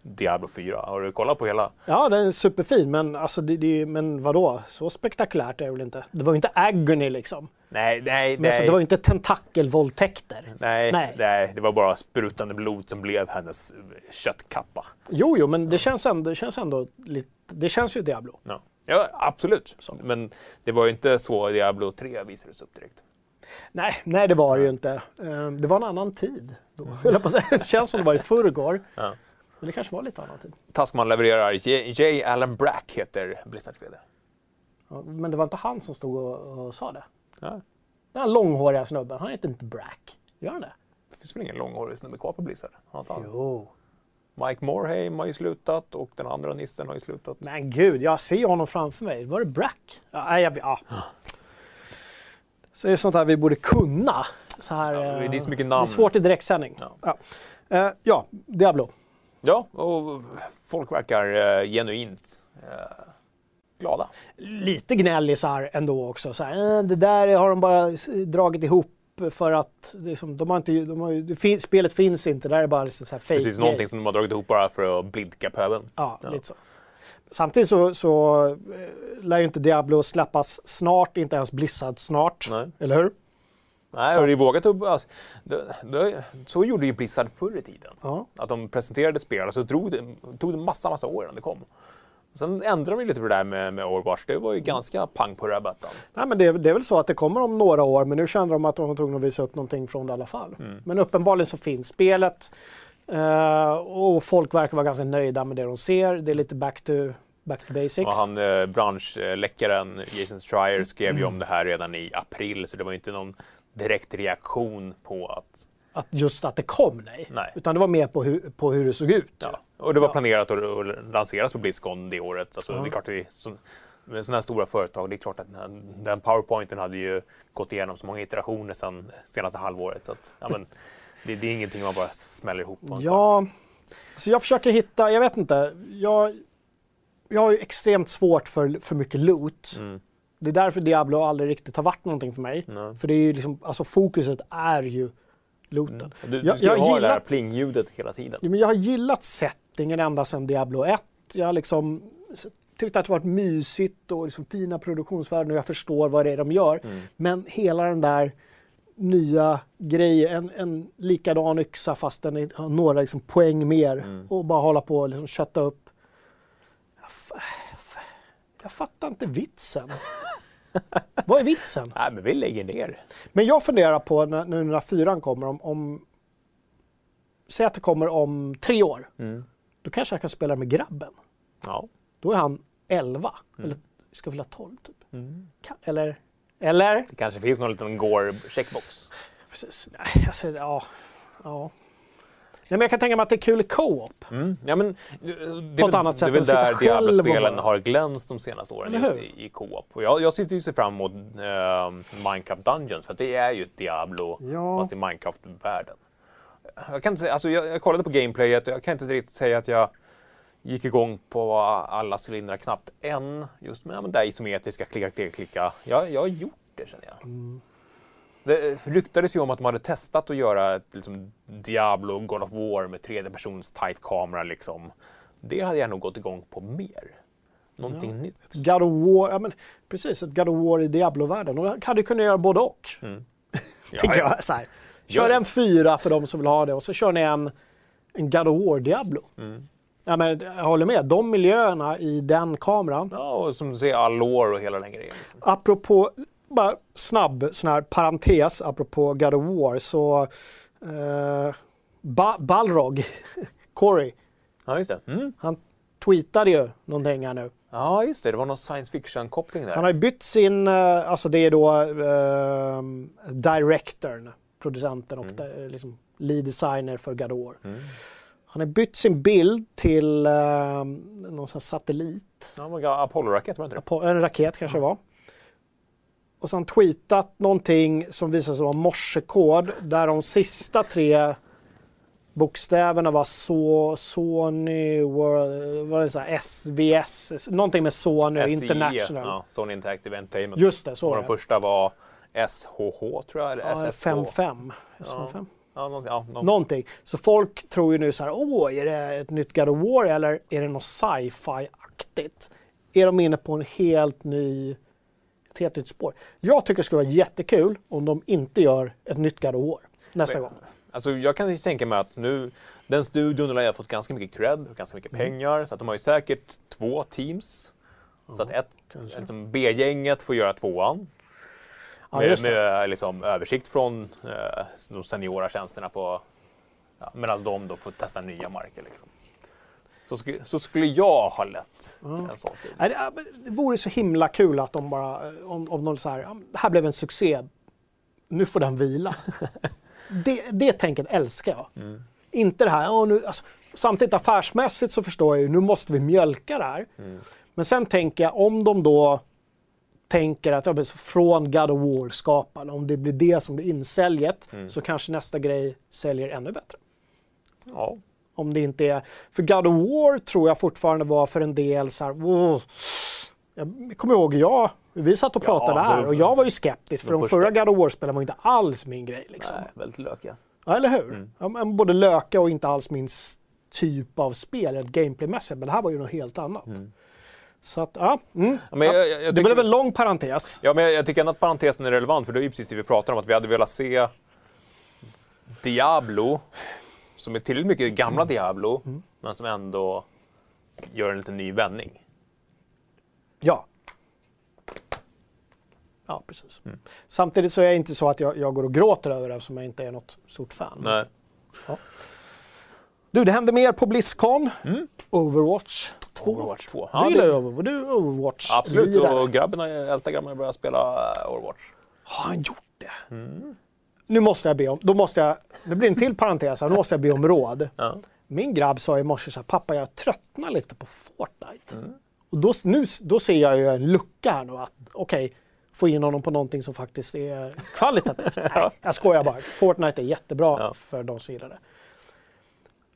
Diablo 4. Har du kollat på hela? Ja, den är superfin, men, alltså, det, det, men vadå? Så spektakulärt är det väl inte? Det var ju inte agony liksom. Nej, nej, Men så, nej. det var ju inte tentakelvåldtäkter. Nej, Nej. nej. det var bara sprutande blod som blev hennes eh, köttkappa. Jo, jo, men det känns ändå, det känns ändå lite... Det känns ju Diablo. Ja, ja absolut. Men det var ju inte så Diablo 3 visades upp direkt. Nej, nej det var det ju inte. Eh, Det var en annan tid. Då, säga. *laughs* Det känns som det var i förrgår. Ja. Men det kanske var lite annan tid. Taskman levererar J. J. Allen Brack heter Blizzards VD. Ja, men det var inte han som stod och, och sa det. Ja. Den här långhåriga snubben, han heter inte Brack. Gör han det? Det finns väl ingen långhårig snubbe kvar på Blizzard? Han? Jo. Mike Morhaime har ju slutat och den andra nissen har ju slutat. Men gud, jag ser honom framför mig. Var det Brack? Ja, nej, jag, ja. Så det är sånt här vi borde kunna. Så här, Ja, det är eh, så mycket Det namn. är svårt i direktsändning. Ja. Ja. Eh, ja, Diablo. Ja, och folk verkar eh, genuint eh, glada. Lite gnällisar ändå också. Så här, eh, det där har de bara dragit ihop för att det är som, de har inte, de har, fin, spelet finns inte. Det där är bara liksom så här fake Precis, någonting som de har dragit ihop bara för att blidka pöbeln. Ja, Ja. lite så. Samtidigt så, så eh, lär ju inte Diablo släppas snart, inte ens Blizzard snart. Nej. Eller hur? Nej, Så- och det är vågat upp. Alltså, det, det, så gjorde ju Blizzard förr i tiden. Ja. Att de presenterade spel och så drog det, tog det massa, massa år innan det kom. Sen ändrade vi lite på det där med, med Overwatch. Det var ju ganska pang på rödbetan. Nej, men det, är- det är väl så att det kommer om några år, men nu kände de att de var tvungna att visa upp någonting från det i alla fall. Mm. Men uppenbarligen så finns spelet eh, och folk verkar vara ganska nöjda med det de ser. Det är lite back to, back to basics. Och han eh, branschläckaren Jason Schreier skrev ju om det här redan i april så det var ju inte någon direkt reaktion på att... Att just att det kom, nej. Nej. Utan det var mer på, hu- på hur det såg ut. Ja. Och det var Ja. planerat att, lanseras på Blizzcon det året. Alltså, Ja. det är klart det är så, med sådana här stora företag, det är klart att den, den powerpointen hade ju gått igenom så många iterationer sedan senaste halvåret. Så att, ja, men, *laughs* det, det är ingenting man bara smäller ihop. Ja, så jag försöker hitta, jag vet inte. Jag, jag har ju extremt svårt för, för mycket loot. Mm. Det är därför Diablo aldrig riktigt har varit någonting för mig. Nej. För det är ju liksom, alltså fokuset är ju looten. Mm. Du, du Jag- jag ha det gillar- här plingljudet hela tiden. Ja, men jag har gillat settingen ända sedan Diablo 1. Jag har liksom tyckt att det varit mysigt och liksom fina produktionsvärden och jag förstår vad det är de gör. Mm. Men hela den där nya grejen, en, en likadan yxa fast den har några liksom poäng mer Mm. och bara hålla på och liksom kötta upp. Jag, jag fattar inte vitsen. *laughs* vad är vitsen? Nej, men vi lägger ner. Men jag funderar på när, nu när fyran kommer om, om Säg att det kommer om tre år. Mm. Då kanske jag kan spela med grabben. Ja. Då är han 11. Mm. Eller ska fylla 12 typ. Ka- Eller? Eller? Det kanske finns någon liten Gore-checkbox. Precis. Nej, alltså, ja. ja. Men jag kan tänka mig att det är kul i co-op. Mm. Ja, men, det, det, På ett är annat väl- sätt Det är väl än sitta där själv och Diablo-spelen har glänst de senaste åren, just i, i co-op. Och jag, jag sitter ju ser fram emot eh, Minecraft Dungeons, för att det är ju ett Diablo, Ja. fast i Minecraft-världen. Jag, kan inte säga, alltså jag, jag kollade på gameplayet och jag kan inte riktigt säga att jag gick igång på alla cylindrar knappt än. Just med ja, men det isometriska, klicka, klicka, klicka. Jag, jag har gjort det känner jag. Mm. Det ryktades ju om att de hade testat att göra ett liksom, Diablo, God of War med tredje persons tight kamera liksom. Det hade jag nog gått igång på mer. Någonting nytt. God of War, ja men precis, ett God of War i Diablo-världen. Och hade kunnat göra både och. *laughs* Ja, Tänker ja. jag. Så här. Kör Ja. en fyra för de som vill ha det och så kör ni en, en God of War Diablo. Mm. Ja, men jag håller med, de miljöerna i den kameran. Ja, och som du säger, all lore och hela den grejen. Liksom. Apropå, bara snabb sån här parentes, apropå God of War, så eh, ba Balrog, *laughs* Corey, Ja, just det. Mm. han tweetade ju någonting här nu. Ja, just det. Det var någon science fiction-koppling där. Han har ju bytt sin, eh, alltså det är då eh, directorn, producenten och Mm. det, liksom lead designer för God of War. Mm. Han har bytt sin bild till eh, någon sån här satellit, Ja, Apollo-raket, var det inte det? en raket kanske det var. Och han tweetat någonting som visar sig vara morsekod där de sista tre bokstäverna var så, Sony, World, vad är det så här, SVS, någonting med Sony, SIE, International. Ja, Sony Interactive Entertainment. Just det, så och var de det. första var SHH, tror jag, eller Ja, SSH. 5-5. S5. Ja, någonting. Ja, någon... Någonting. Så folk tror ju nu så här, åh, är det ett nytt God of War eller är det något sci-fi-aktigt? Är de inne på en helt ny, helt nytt spår? Jag tycker det skulle vara jättekul om de inte gör ett nytt War nästa gång. Alltså, jag kan ju tänka mig att nu, den studion har fått ganska mycket cred och ganska mycket Mm. pengar. Så att de har ju säkert två teams. Så att ett, liksom B-gänget får göra tvåan. Ja, med med liksom, översikt från eh, de seniora tjänsterna på... Ja, Medan de då får testa nya marker. Liksom. Så, sk- så skulle jag ha lett en sån studie. Nej, det, det vore så himla kul att de bara, om, om de så här, "Ja, det här blev en succé, nu får den vila. *laughs* det, det tänket älskar jag. Mm. Inte det här, "Ja, nu, alltså, samtidigt affärsmässigt så förstår jag ju, nu måste vi mjölka det här. Mm. Men sen tänker jag, om de då tänker att ja, från God of War-skaparen, om det blir det som blir insäljet, Mm. så kanske nästa grej säljer ännu bättre. Ja. Om det inte är... För God of War tror jag fortfarande var för en del så här... "Åh." Jag kommer ihåg, jag, vi satt och Ja, pratade alltså, där och jag var ju skeptisk för de förra God of War-spelen var inte alls min grej. Liksom. Nej, väldigt lökiga. Ja, eller hur? Mm. Ja, men både löka och inte alls min typ av spel, rent gameplaymässigt. Men det här var ju något helt annat. Så att, ja. Mm. Ja, men jag, jag, jag det blev en lång parentes. Ja, men jag, jag tycker ändå att parentesen är relevant, för det är ju precis det vi pratar om, att vi hade velat se Diablo, som är tillräckligt mycket gamla Diablo, men som ändå gör en liten ny vändning. Ja. Ja, precis. Mm. Samtidigt så är det inte så att jag, jag går och gråter över det eftersom jag inte är något stort fan. Nej. Du, det hände mer på Blizzcon. Mm. Overwatch 2. Overwatch 2. Du gillar ju Overwatch. Du Overwatch. Absolut, och grabben, äldsta grabben har börjat spela eh, Overwatch. Har han gjort det? Nu måste jag be om, då måste jag, det blir en till parentes här, nu måste jag be om råd. Ja. Min grabb sa i morse så här, pappa jag tröttnar lite på Fortnite. Mm. Och då, nu, då ser jag ju en lucka här nu att okej, få in honom på någonting som faktiskt är kvalitativt. *laughs* Nej, jag skojar bara. Fortnite är jättebra Ja. för de som gillar det.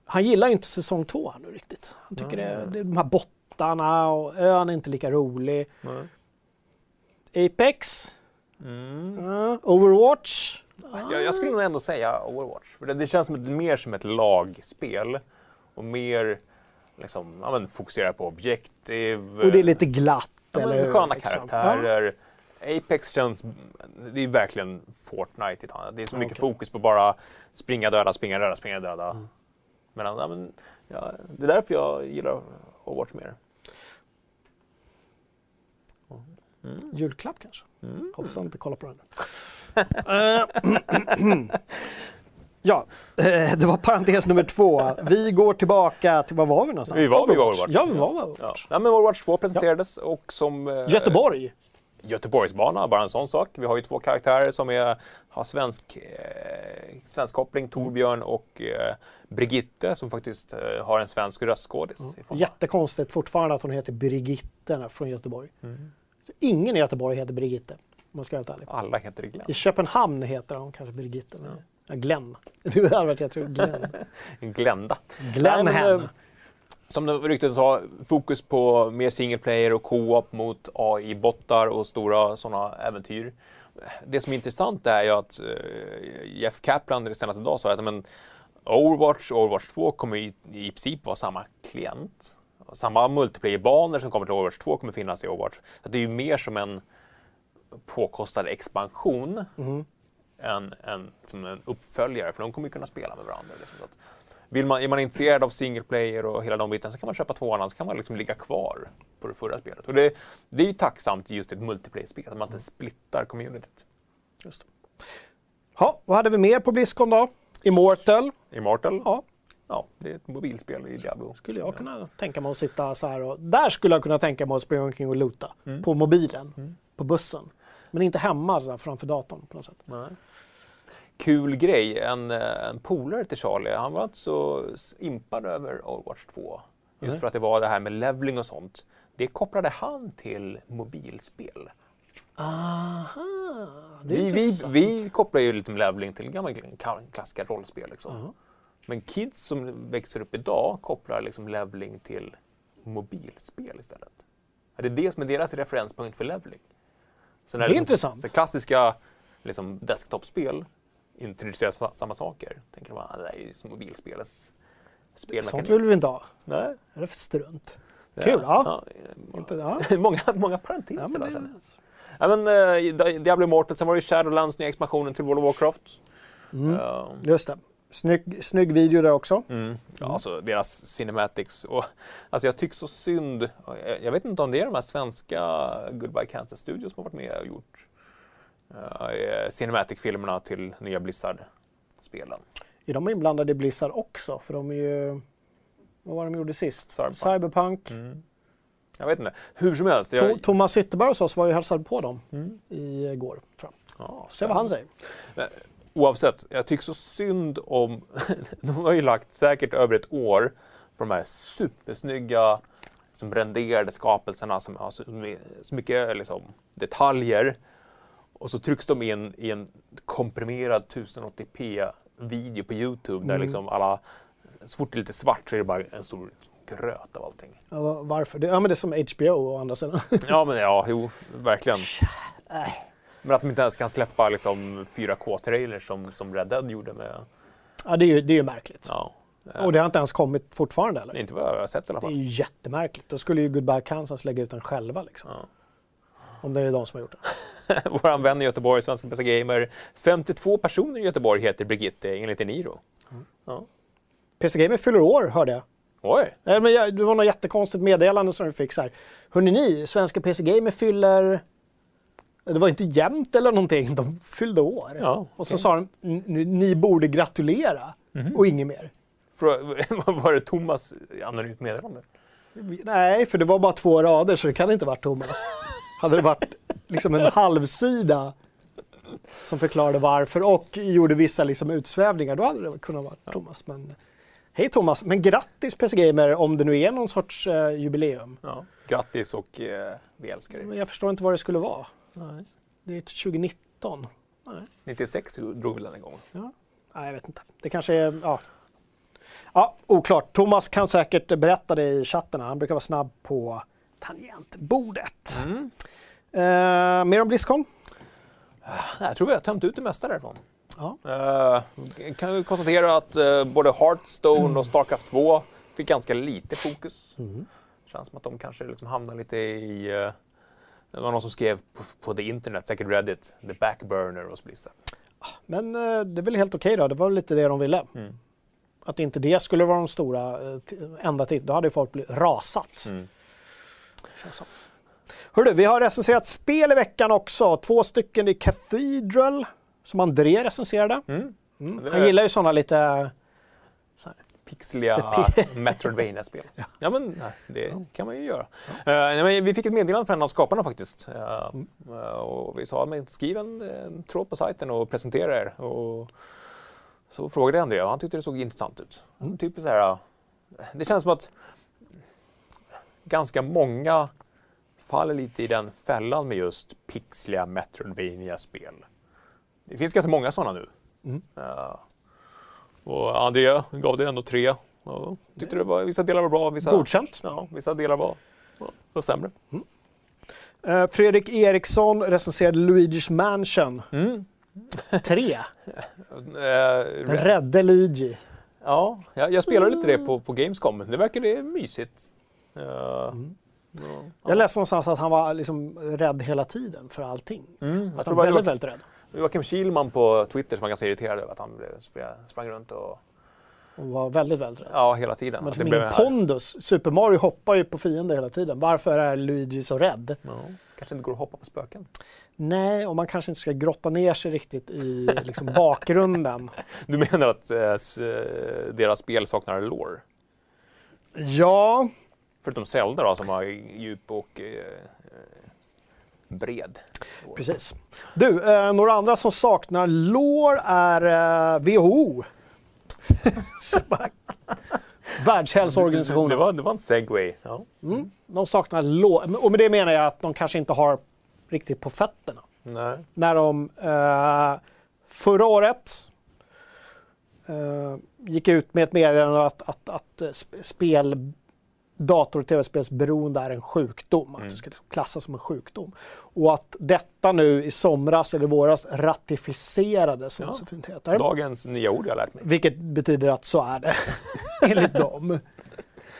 Han gillar inte säsong två här nu riktigt. Han tycker det, det är de här bottarna och ön är inte lika rolig. Nej. Apex, Mm. ja, Overwatch. Jag, jag skulle nog ändå säga Overwatch. För det, det känns som ett, mer som ett lagspel. Och mer liksom, ja, men, fokuserar på objektiv. Och det är lite glatt. ja, eller men, sköna liksom. karaktärer. Apex känns... Det är verkligen Fortnite. Det är så Ja, mycket okej. fokus på bara springa, döda, springa, döda, springa, döda. Mm. Men, ja, men, ja, det är därför jag gillar Overwatch mer. Julklapp kanske? Mm. Hoppas han inte kollar på den. Eh, *clears throat* ja, eh, det var parentes nummer två. Vi går tillbaka till, var var vi någonstans? Vi var vid Overwatch. Ja, vi var vid Ja. Overwatch. Ja, men Overwatch 2 presenterades och som... eh, Göteborg. Göteborgsbana, bara en sån sak. Vi har ju två karaktärer som är, har svensk, eh, svensk koppling, Torbjörn och eh, Brigitte som faktiskt eh, har en svensk röstskådis. av- Jättekonstigt fortfarande att hon heter Brigitte från Göteborg. Mm. Ingen i Göteborg heter Brigitte, man ska vara helt ärlig. Alla heter Glenn. I Köpenhamn heter hon kanske Brigitte. Men, ja, Glenn. *laughs* Du hade varit, jag tror, Glenn. *laughs* Glända. Glenn Nej, men, Hen. eh, Som ryktet sa, fokus på mer single player och co-op mot AI-bottar och stora sådana äventyr. Det som är intressant är ju att eh, Jeff Kaplan det senaste dag sa att men, Overwatch och Overwatch 2 kommer i, i princip vara samma klient. Samma multiplayer-banor som kommer till Overwatch 2 kommer finnas i Overwatch. Så det är ju mer som en påkostad expansion Mhm. än, än som en uppföljare, för de kommer ju kunna spela med varandra. Liksom. Så vill man, är man intresserad av single player och hela de bitarna så kan man köpa tvåan, annars kan man liksom ligga kvar på det förra spelet. Och det, det är ju tacksamt i just ett multiplayer-spel, att man inte splittar communityt. Just det. Ja, vad hade vi mer på Blizzcon då? Immortal. Immortal, ja. Ja, det är ett mobilspel i Diablo. skulle jag kunna tänka mig att sitta så här och... Där skulle jag kunna tänka mig att springa omkring och loota. På mobilen. På bussen. Men inte hemma så här, framför datorn på något sätt. Nej. Kul grej, en, eh, en polare till Charlie, han var inte så impad över Overwatch 2. Just Nej. för att det var det här med leveling och sånt. Det kopplade han till mobilspel. Aha, det är Vi, vi, vi kopplar ju lite med leveling till gamla ka- klassiska rollspel. Liksom. Ja. Men kids som växer upp idag kopplar liksom leveling till mobilspel istället. Ja, Det är det som är deras referenspunkt för leveling. Så när Det är intressant. Så klassiska liksom, desktopspel introducerar sa- samma saker. Tänker man, ah, det där är ju som mobilspelets Sånt spelmekanik. vill vi inte ha. Nej. Vad är det för strunt? Kul, ja. ja. Inte, ja. *laughs* många, många parenteser Ja, där det-. Ja, men, eh, Diablo Immortal, sen var det ju Shadowlands nya expansionen till World of Warcraft. Mm. Eh, Just det. Snygg, snygg video där också. Mm. Ja, alltså deras cinematics. Och, alltså jag tycker så synd. Jag, jag vet inte om det är de här svenska Goodbye Kansas Studios som har varit med och gjort uh, cinematic-filmerna till nya Blizzard-spelen. Är de inblandade i Blizzard också? För de är ju... Vad var de gjorde sist? Cyberpunk. Cyberpunk. Mm. Jag vet inte. Hur som helst. Jag, Thomas Zytterberg hos oss var ju hälsade på dem mm. igår. Tror jag. ja, Se vad han säger. Oavsett, jag tycker så synd om... *laughs* de har ju lagt säkert över ett år på de här supersnygga som renderade skapelserna som har så, så mycket liksom, detaljer. Och så trycks de in i en komprimerad 1080p-video på Youtube där Mm. liksom alla... Så fort det är lite svart så är det bara en stor gröt av allting. Ja, va- varför? Det, ja, men det är som HBO å andra sidan. Ja, men ja, jo, verkligen. Men att de inte ens kan släppa liksom 4K-trailers som, som Red Dead gjorde med... ja, det är ju, det är ju märkligt. Ja. Och det har inte ens kommit fortfarande eller? Inte vad jag har sett i alla Det är fall. ju jättemärkligt. Då skulle ju Goodbye Kansas lägga ut den själva liksom. Ja. Om det är de som har gjort det. *laughs* Vår vän i Göteborg, Svenska Bästa Gamer. 52 personer i Göteborg heter Brigitte enligt Eniro. Ja. PC Gamer fyller år hörde jag. Oj! Nej, men jag, det var något jättekonstigt meddelande som vi fick så här. Hörrni ni, Svenska PC Gamer fyller... Det var inte jämnt eller någonting, de fyllde år. Ja, Och så sa de, "N- ni borde gratulera och inget mer. *laughs* Var det Thomas anonymt meddelande? Nej, för det var bara två rader så det kan inte varit Thomas. Hade det varit liksom en halvsida som förklarade varför och gjorde vissa liksom utsvävningar, då hade det kunnat vara Thomas. Men, hej Thomas, men grattis PC Gamer om det nu är någon sorts eh, jubileum. Ja. Grattis och eh, vi älskar dig. Men jag förstår inte vad det skulle vara. Nej. Det är 2019. 96 drog vi den en gång. Nej, jag vet inte. Det kanske är, ja. Ja, oklart. Thomas kan säkert berätta det i chatten. Han brukar vara snabb på tangentbordet. Mm. Eh, mer om Blizzcon? Jag tror vi har tömt ut det mesta därifrån. Ja. Uh, kan vi konstatera att eh, både Hearthstone och Starcraft 2 fick ganska lite fokus. Mm. Känns som att de kanske liksom hamnar lite i... det var någon som skrev på, på the internet, säkert Reddit, the backburner hos Blizzard. Men eh, det är väl helt okej då. Det var lite det de ville. Mm. Att inte det skulle vara de stora eh, enda titeln. Då hade ju folk blivit rasat. Mm. Känns som. Hörru, vi har recenserat spel i veckan också. Två stycken i Cathedral som André recenserade. Mm. Mm. Han gillar ju sådana lite... Pixliga *laughs* Metroidvania-spel. Ja men nej, det kan man ju göra. Nej, men vi fick ett meddelande från en av skaparna faktiskt. Eh, och vi sa men skriv en, en tråd på sajten och presentera er. Och så frågade jag André och han tyckte det såg intressant ut. Mm. Typ så här, det känns som att ganska många faller lite i den fällan med just pixliga Metroidvania-spel. Det finns ganska många sådana nu. Mm. Eh, och Andrea gav det ändå tre. Ja, tyckte det var, vissa delar var bra, vissa, Godkänt. ja, vissa delar var, var, sämre. Eh, Fredrik Eriksson recenserade Luigi's Mansion Mm. 3. *laughs* Eh, Den re- rädde Luigi. ja, jag, jag spelade lite det på, på Gamescom. Det verkade mysigt. Eh, ja. Jag läste någonstans att han var liksom rädd hela tiden för allting. Mm, Att han var väldigt, väldigt rädd. Joakim Kihlman på Twitter som var ganska irriterad över att han blev- sprang runt och och var väldigt, väldigt rädd. Ja, hela tiden. Men det blev- pondus. Super Mario hoppar ju på fiender hela tiden. Varför är Luigi så rädd? Ja, kanske inte går att hoppa på spöken. Nej, och man kanske inte ska grotta ner sig riktigt i liksom, bakgrunden. *laughs* Du menar att eh, eh, deras spel saknar lore? Ja, Förutom Zelda då, som har djup och eh, bred. precis. Du, eh, några andra som saknar lår är eh, WHO. *laughs* Världshälsoorganisationen. Det var, det var en segway. Ja. Mm, de saknar lår. Och med det menar jag att de kanske inte har riktigt på fötterna. Nej. när de eh, förra året eh, gick ut med ett meddelande att, att, att eh, sp- spel, dator och tv-spelsberoende är en sjukdom. Att det ska liksom klassas som en sjukdom. Och att detta nu i somras eller våras ratificerades, som Ja. det så fint heter. Dagens nya ord jag lärt mig. Vilket betyder att så är det, *laughs* enligt dem.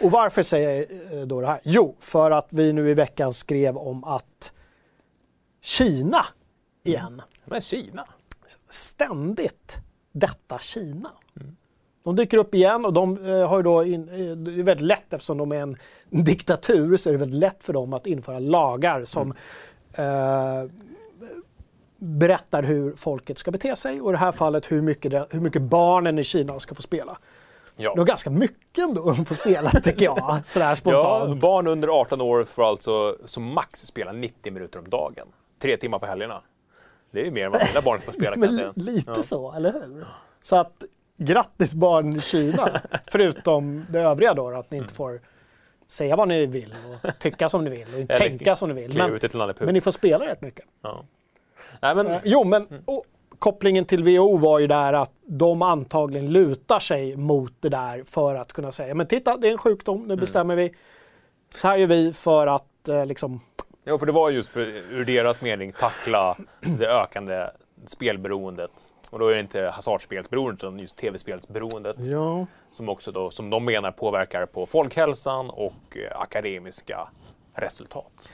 Och varför säger jag eh, då det här? Jo, för att vi nu i veckan skrev om att Kina igen, Men Kina? ständigt detta Kina. De dyker upp igen och de eh, har ju då, in, eh, det är väldigt lätt eftersom de är en *laughs* diktatur så är det väldigt lätt för dem att införa lagar som eh, berättar hur folket ska bete sig och i det här fallet hur mycket, det, hur mycket barnen i Kina ska få spela. Ja. Det var ganska mycket ändå att få spela *laughs* tycker jag, sådär ja, spontant. barn under 18 år får alltså som max spela 90 minuter om dagen. Tre timmar på helgerna. Det är ju mer än vad mina barn får spela kan jag *laughs* säga. li- lite Ja. så, eller hur? Så att grattis barn i Kina, *laughs* förutom det övriga då, att ni Mm. inte får säga vad ni vill och tycka som ni vill och Eller tänka som ni vill. Men, men ni får spela rätt mycket. Ja. Nej, men, Eh, Jo, men Mm. och, kopplingen till WHO var ju där att de antagligen lutar sig mot det där för att kunna säga, men titta, det är en sjukdom, Mm. nu bestämmer vi. Så här gör vi för att eh, liksom, ja, för det var just för, ur deras mening tackla det ökande spelberoendet. Och då är det inte hasardspelsberoendet utan just tv-spelsberoendet ja, som också då, som de menar påverkar på folkhälsan och eh, akademiska resultat.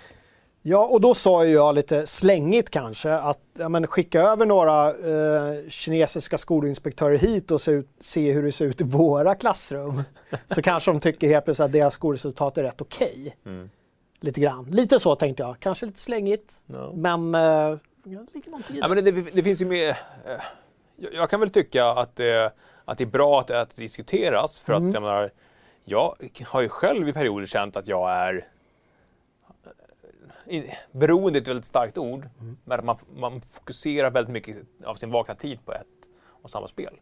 Ja, och då sa ju jag lite slängigt kanske att ja, men skicka över några eh, kinesiska skolinspektörer hit och se, ut, se hur det ser ut i våra klassrum. *laughs* Så kanske de tycker helt plötsligt att deras skolresultat är rätt okej. Mm. Lite grann. Lite så tänkte jag. Kanske lite slängigt, Ja. men eh, ja, det det. det, det finns ju mer... Jag, kan väl tycka att det, att det är bra att, att det diskuteras för Mm. att jag menar, jag har ju själv i perioder känt att jag är eh, Beroende är ett väldigt starkt ord, Mm. men att man, man fokuserar väldigt mycket av sin vakna tid på ett och samma spel.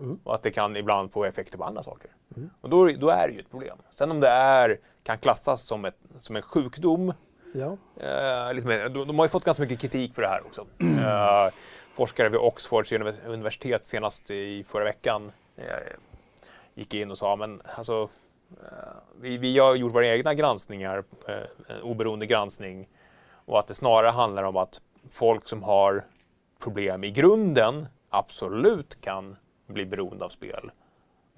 Mm. Och att det kan ibland få effekter på andra saker. Och då, då är det ju ett problem. Sen om det är, kan klassas som, ett, som en sjukdom, Ja. Eh, lite mer. De, de har ju fått ganska mycket kritik för det här också. Eh, forskare vid Oxfords universitet senast i förra veckan eh, gick in och sa men alltså eh, vi, vi har gjort våra egna granskningar, eh, en oberoende granskning och att det snarare handlar om att folk som har problem i grunden absolut kan bli beroende av spel.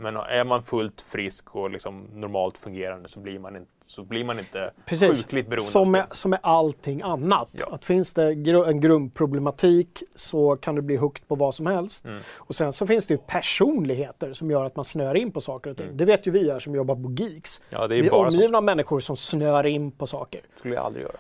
Men är man fullt frisk och liksom normalt fungerande så blir man inte, så blir man inte Precis. sjukligt beroende Som med, som med allting annat. Ja. Att finns det gru- en grundproblematik så kan du bli hooked på vad som helst. Mm. Och sen så finns det ju personligheter som gör att man snör in på saker och ting. Mm. Det vet ju vi här som jobbar på Geeks. Ja, det Vi är är bara så. omgivna av människor som snör in på saker. Det skulle jag aldrig göra.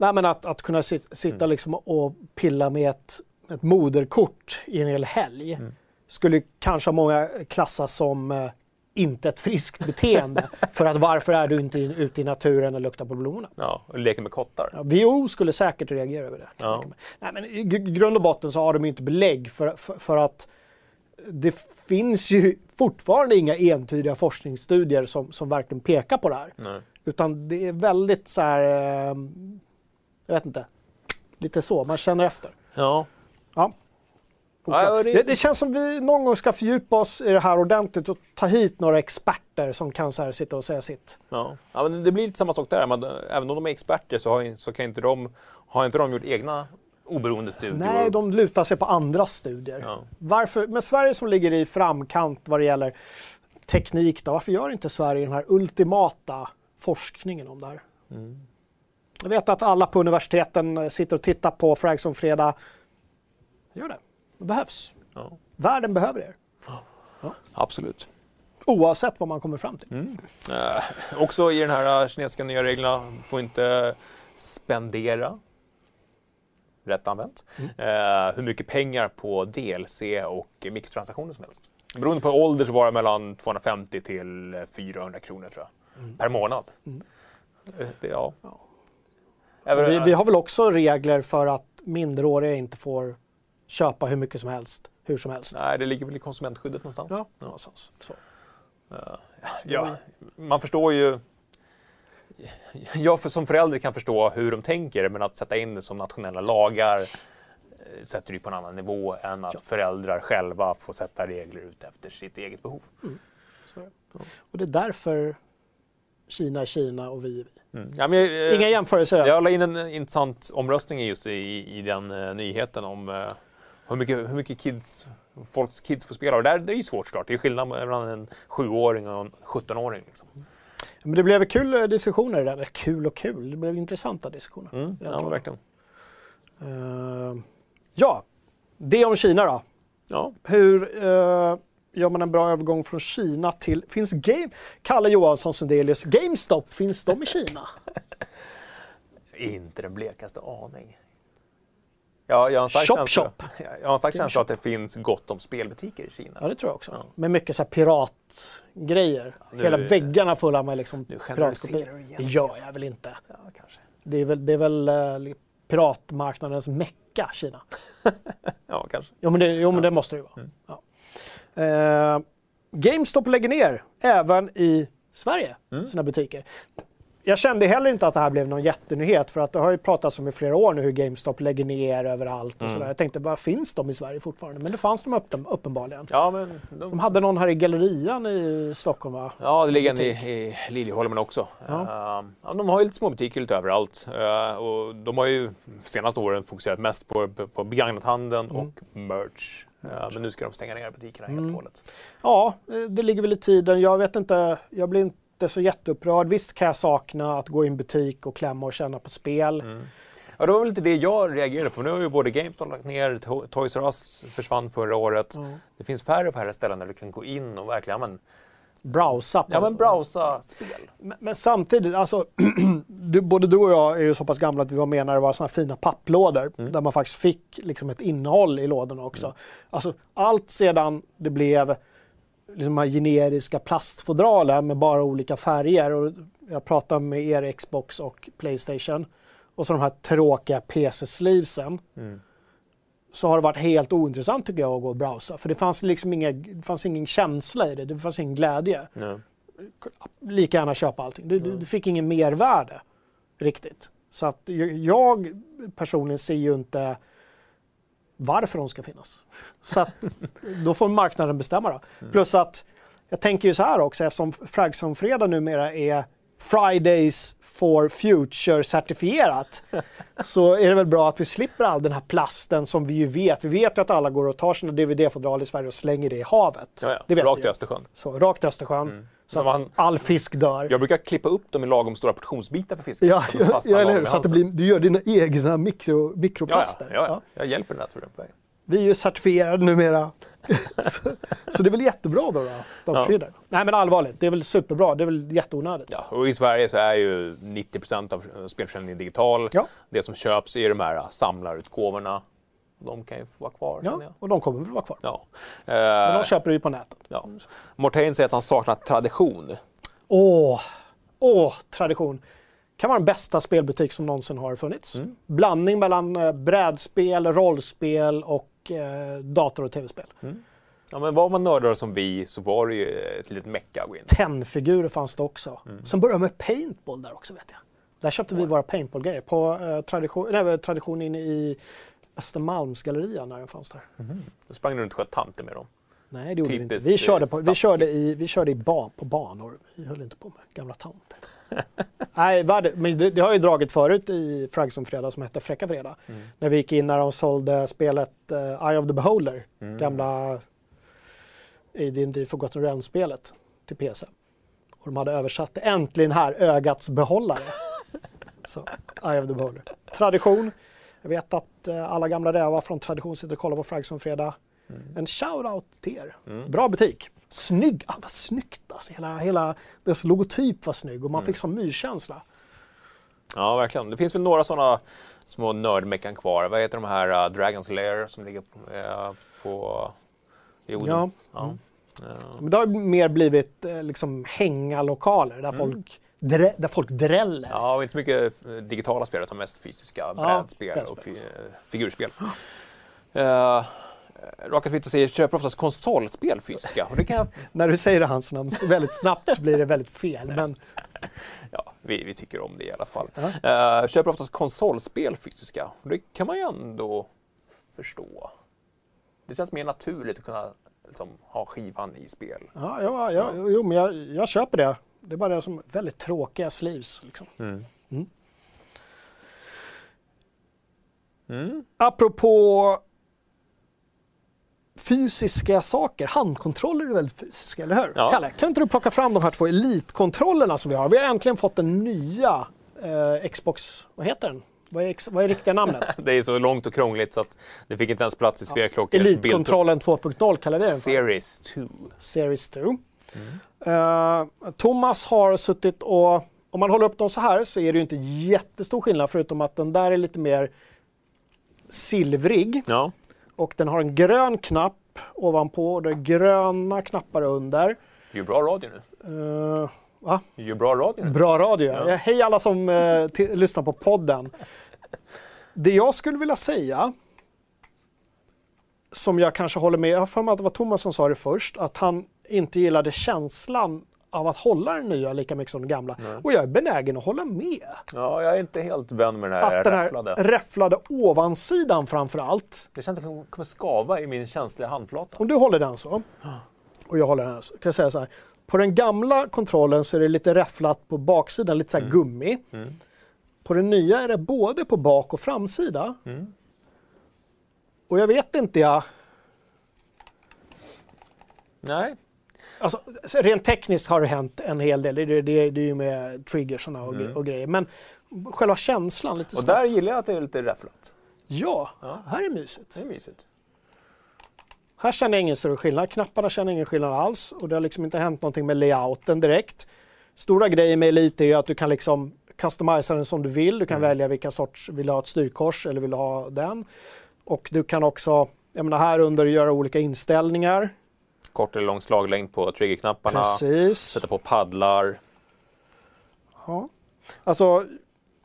Nej, men att, att kunna sit, sitta Mm. liksom och pilla med ett, ett moderkort i en hel helg Mm. Skulle kanske många klassas som eh, inte ett friskt beteende. *laughs* för att varför är du inte in, ute i naturen och luktar på blommorna? Ja, och leker med kottar. Ja, WHO skulle säkert reagera över det. Ja. Nej, men I gr- grund och botten så har de ju inte belägg för, för, för att det finns ju fortfarande inga entydiga forskningsstudier som, som verkligen pekar på det här. Nej. Utan det är väldigt så här, eh, jag vet inte, lite så, man känner efter. Ja. Ja. Ja, det- det... Det, känns som vi någon gång ska fördjupa oss i det här ordentligt och ta hit några experter som kan så här sitta och säga sitt. Ja. ja, men det blir lite samma sak där. Man, även om de är experter så, har, så kan inte de, har inte de gjort egna oberoende studier. Nej, de lutar sig på andra studier. Ja. Varför, men Sverige som ligger i framkant vad det gäller teknik, då, varför gör inte Sverige den här ultimata forskningen om det här? Mm. Jag vet att alla på universiteten sitter och tittar på Frags om fredag. Gör det. Det behövs. Ja. Världen behöver er. Ja, Absolut. Oavsett vad man kommer fram till. Mm. Eh, också i den här eh, kinesiska nya reglerna, får inte spendera, rätt använt, Mm. eh, hur mycket pengar på DLC och mikrotransaktioner som helst. Beroende på ålder så var det mellan 250 till eh, 400 kronor tror jag, Mm. per månad. Mm. Eh, Det, ja. Ja. Vi, vi har väl också regler för att minderåriga inte får köpa hur mycket som helst, hur som helst. Nej, det ligger väl i konsumentskyddet någonstans. Ja, någonstans. Så. Ja, man förstår ju... Jag för, som förälder kan förstå hur de tänker, men att sätta in det som nationella lagar eh, sätter ju på en annan nivå än att Ja. föräldrar själva får sätta regler ut efter sitt eget behov. Så är det. Och det är därför Kina är Kina och vi är vi. Mm. Ja, men, jag, Inga jämförelser. jag la in en intressant omröstning just i, i den eh, nyheten om eh, hur mycket, hur mycket kids, folks kids får spela. Och där, det är ju svårt såklart. Det är skillnad mellan en sjuåring och en 17-åring. Liksom. Men det blev kul eh, diskussioner. Eller Kul och kul, det blev intressanta diskussioner. Mm. Ja, verkligen. Eh, ja, det om Kina då. Ja. Hur eh, gör man en bra övergång från Kina till... Finns Game... Kalle Johansson Sundelius, GameStop, finns de i Kina? *laughs* Inte den blekaste aning. Ja, jag har en stark Shop, känsla, shop. Jag har en stark känsla att det finns gott om spelbutiker i Kina. Ja, det tror jag också. Ja. Med mycket så piratgrejer. Nu- Hela väggarna fulla med liksom piratkopior. Det gör jag väl inte. Ja, kanske. Det är väl, det är väl eh, piratmarknadens mecka, Kina. *laughs* Ja, kanske. Jo, men det, jo, men det måste det ju vara. Mm. Ja. Eh, GameStop lägger ner även i Sverige Mm. sina butiker. Jag kände heller inte att det här blev någon jättenyhet för att det har ju pratats om i flera år nu hur GameStop lägger ner överallt och Mm. sådär. Jag tänkte, vad finns de i Sverige fortfarande? Men det fanns de upp, uppenbarligen. Ja, men de, De hade någon här i Gallerian i Stockholm va? ja, det ligger en i, i Liljeholmen också. Ja. Ja, de har ju lite små butiker lite överallt. Eh, och de har ju senaste åren fokuserat mest på, på, begagnathandeln Mm. och merch. Ja, men nu ska de stänga ner butikerna helt Mm. och hållet. Ja, eh, det ligger väl i tiden. Jag vet inte, jag blir inte så jätteupprörd. Visst kan jag sakna att gå i en butik och klämma och känna på spel. Mm. Ja, det var väl lite det jag reagerade på. Nu har ju både GameStop lagt ner, To- Toys R Us försvann förra året. Ja. Det finns färre och färre ställen där du kan gå in och verkligen men, Browsa. på- ja, men browsa spel. Men, men samtidigt, alltså, *clears throat* du, både du och jag är ju så pass gamla att vi var med när det var såna fina papplådor Mm. där man faktiskt fick liksom ett innehåll i lådorna också. Alltså, allt sedan det blev liksom de här generiska plastfodralen med bara olika färger. Och jag pratade med er Xbox och Playstation. Och så de här tråkiga PC-sleevesen. Mm. Så har det varit helt ointressant tycker jag att gå och browsa. För det fanns liksom inga, det fanns ingen känsla i det. Det fanns ingen glädje Ja. lika gärna köpa allting. Du, Mm. du fick ingen mervärde riktigt. Så att jag personligen ser ju inte varför de ska finnas. Så att *laughs* då får marknaden bestämma då. Mm. Plus att jag tänker ju så här också eftersom Fragson-fredag numera är Fridays for Future certifierat *laughs* så är det väl bra att vi slipper all den här plasten som vi ju vet. Vi vet ju att alla går och tar sina DVD-fodral i Sverige och slänger det i havet. Ja, ja. Det vet Rakt i. Östersjön. Så rakt i Östersjön. Mm. Så att man- all fisk dör. Jag brukar klippa upp dem i lagom stora portionsbitar för fisken. Ja, ja, ja eller hur? Så att det blir, du gör dina egna mikro, mikroplaster. ja, ja. Ja. Jag hjälper den naturen på väg. Vi är ju certifierade numera. *laughs* så, så det är väl jättebra då, då att de Ja. försvinner. Nej men allvarligt, det är väl superbra. Det är väl jätteonödigt. Ja, och i Sverige så är ju 90% av eh, spelförsäljningen digital. Ja. Det som köps är de här eh, samlarutgåvorna. De kan ju få vara kvar. Ja, och de kommer väl vara kvar. Ja. Men Eh, de köper ju på nätet. ja. Mortain säger att han saknar tradition. Åh, åh, tradition. Kan vara den bästa spelbutik som någonsin har funnits. Mm. Blandning mellan eh, brädspel, rollspel och eh, dator och tv-spel. Ja, men var man nördar som vi så var det ju ett litet mecka att gå in. Tennfigurer fanns det också. Mm. Sen började med paintball där också vet jag. Där köpte vi våra paintball-grejer på eh, tradition, nej, tradition inne i Östermalmsgallerian när den fanns där. Då sprang du runt och sköt tanter med dem. Nej det gjorde vi inte. Typiskt, Vi eh, körde, på, vi stadskids. körde, i, vi körde i ba, på banor. Vi höll inte på med gamla tanter. *laughs* nej, men det, det har ju dragit förut i Fragson Fredag som hette Fräcka Fredag. Mm. När vi gick in när de sålde spelet eh, Eye of the Beholder. Mm. Gamla AD&D Forgotten Realms-spelet till PC. Och de hade översatt det. Äntligen här, ögats behållare. *laughs* Så, Eye of the Beholder. Tradition. Jag vet att eh, alla gamla rävar från Tradition sitter och kollar på Fragson Fredag. Mm. En shout-out till er. Mm. Bra butik. Snygg, ah, vad snyggt alltså. Hela, hela dess logotyp var snygg och man fick sån myskänsla. Ja, verkligen. Det finns väl några sådana små nördmeckan kvar. Vad heter de här uh, Dragon's Lair som ligger på, eh, på i? Ja. Ja. Eh, Men det har mer blivit eh, liksom hängalokaler där, folk, drä, där folk dräller. Ja, och inte så mycket eh, digitala spel utan mest fysiska brädspel och fi, figurspel. Uh, *gasps* Raka Fitta säger köper oftast konsolspel fysiska. Och det kan jag, *laughs* När du säger hans namn väldigt snabbt så blir det väldigt fel. Men *laughs* ja, vi, vi tycker om det i alla fall. Ja. Uh, köper oftast konsolspel fysiska. Och det kan man ju ändå förstå. Det känns mer naturligt att kunna liksom, ha skivan i spel. Ja, ja, ja, jo, men jag, jag köper det. Det är bara det som väldigt tråkiga sleeves. Liksom. Mm. Mm. Mm. Apropå fysiska saker, handkontroller är väldigt fysiska, eller hur? Ja. Kalle, kan inte du plocka fram de här två elitkontrollerna som vi har? Vi har äntligen fått den nya eh, Xbox, vad heter den? Vad är, vad är riktiga namnet? *laughs* Det är så långt och krångligt så att det fick inte ens plats i Svea Klockers Elitkontrollen 2.0 kallar vi den för. Series 2. Series 2. Eh, Thomas har suttit och, om man håller upp dem så här så är det ju inte jättestor skillnad förutom att den där är lite mer silvrig Ja. Och den har en grön knapp ovanpå och det är gröna knappar under. Det är ju bra radio nu. Eh, va? Det är ju bra radio nu. Bra radio. Ja. Ja. Hej alla som eh, ti- lyssnar på podden. Det jag skulle vilja säga, som jag kanske håller med, jag har för mig att det var Thomas som sa det först, att han inte gillade känslan av att hålla den nya lika mycket som den gamla. Och jag är benägen att hålla med. Ja, jag är inte helt vän med den här Att den här räfflade. räfflade ovansidan framför allt, Det känns som att den kommer skava i min känsliga handflata. om du håller den så, och jag håller den så, kan jag säga så här. På den gamla kontrollen så är det lite räfflat på baksidan, lite så här gummi. Mm. På den nya är det både på bak och framsida. Mm. Och jag vet inte, jag, Nej, alltså, rent tekniskt har det hänt en hel del. Det, det, det, det är ju med triggersarna och, gre- och grejer. Men själva känslan lite Mm. och snabbt. där gillar jag att det är lite räfflat. Ja, Ja. här är mysigt. Det är mysigt. Här känner jag ingen större skillnad. Knapparna känner jag ingen skillnad alls. Och det har liksom inte hänt någonting med layouten direkt. Stora grejen med Elite är ju att du kan liksom customisa den som du vill. Du kan välja vilka sorts, vill du ha ett styrkors eller vill du ha den? Och du kan också, jag menar här under göra olika inställningar. Kort eller lång slaglängd på triggerknapparna. Precis. Sätta på paddlar. Ja. Alltså,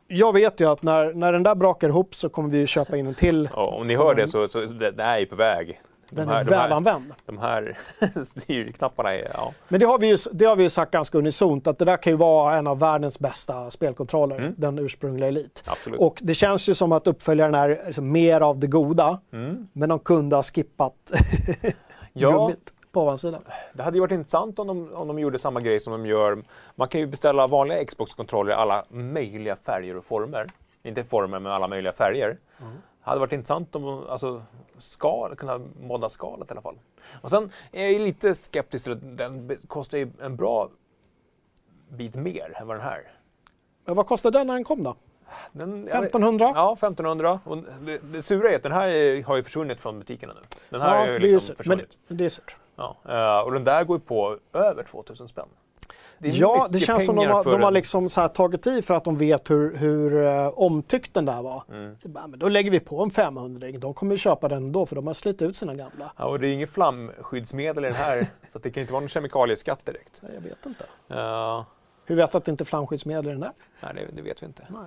jag vet ju att när, när den där brakar ihop så kommer vi ju köpa in en till. Ja, om ni hör det så, så det, det är ju på väg. De Den här, är de här, välanvänd. de här *laughs* styrknapparna är... Ja. Men det har, vi ju, det har vi ju sagt ganska unisont att det där kan ju vara en av världens bästa spelkontroller, Mm. den ursprungliga Elite. Absolut. Och det känns ju som att uppföljaren är liksom mer av det goda, Mm. men de kunde ha skippat *laughs* Ja, gummit på ovansidan. det hade ju varit intressant om de, om de gjorde samma grej som de gör. Man kan ju beställa vanliga Xbox-kontroller i alla möjliga färger och former. Inte former, men alla möjliga färger. Det hade varit intressant om alltså, skal, kunna modda skalet i alla fall. Och sen är jag lite skeptisk till att den kostar ju en bra bit mer än vad den här. Men vad kostade den när den kom då? Den, jag vet- 1500? Ja, 1500. Och det, det sura är att den här är, har ju försvunnit från butikerna nu. Den här är ju det är ju liksom. Men försvunnit. det, det är surt. Ja, eh, och den där går ju på över 2000 spänn. Det Ja, det känns som de har, de har liksom tagit i för att de vet hur, hur eh, omtyckt den där var. Mm. Så bara, men då lägger vi på en 500 De kommer ju köpa den då för de har slitit ut sina gamla. Ja, och det är inget flamskyddsmedel i den här, *laughs* så det kan inte vara någon kemikalieskatt direkt. Nej, Jag vet inte. Eh, Hur vet du att det inte är flamskyddsmedel i den där? nej, det, det vet vi inte. Nej.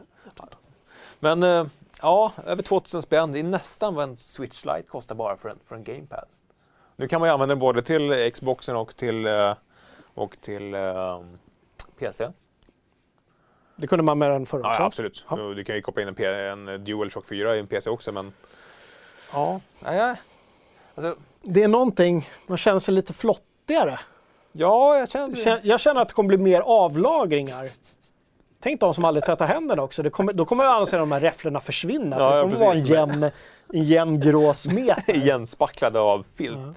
Men eh, ja, över 2000 spänn. Det är nästan vad en Switch Lite kostar bara för en, för en GamePad. Nu kan man ju använda den både till Xboxen och till, eh, och till eh, PC. Det kunde man med den förr Ja, också. ja, absolut. Ja. Du kan ju koppla in en, P- en DualShock 4 i en PC också, men ja, ja, ja. Alltså, Det är någonting, man känner sig lite flottigare. ja jag känner... Kän- Jag känner att det kommer bli mer avlagringar. Tänk de som aldrig tvättar händerna också. Kommer, då kommer ju annars de här räfflorna försvinna. För Ja, det ja, kommer vara en jämn, en jämn grå smet. *laughs* igenspacklade av filt.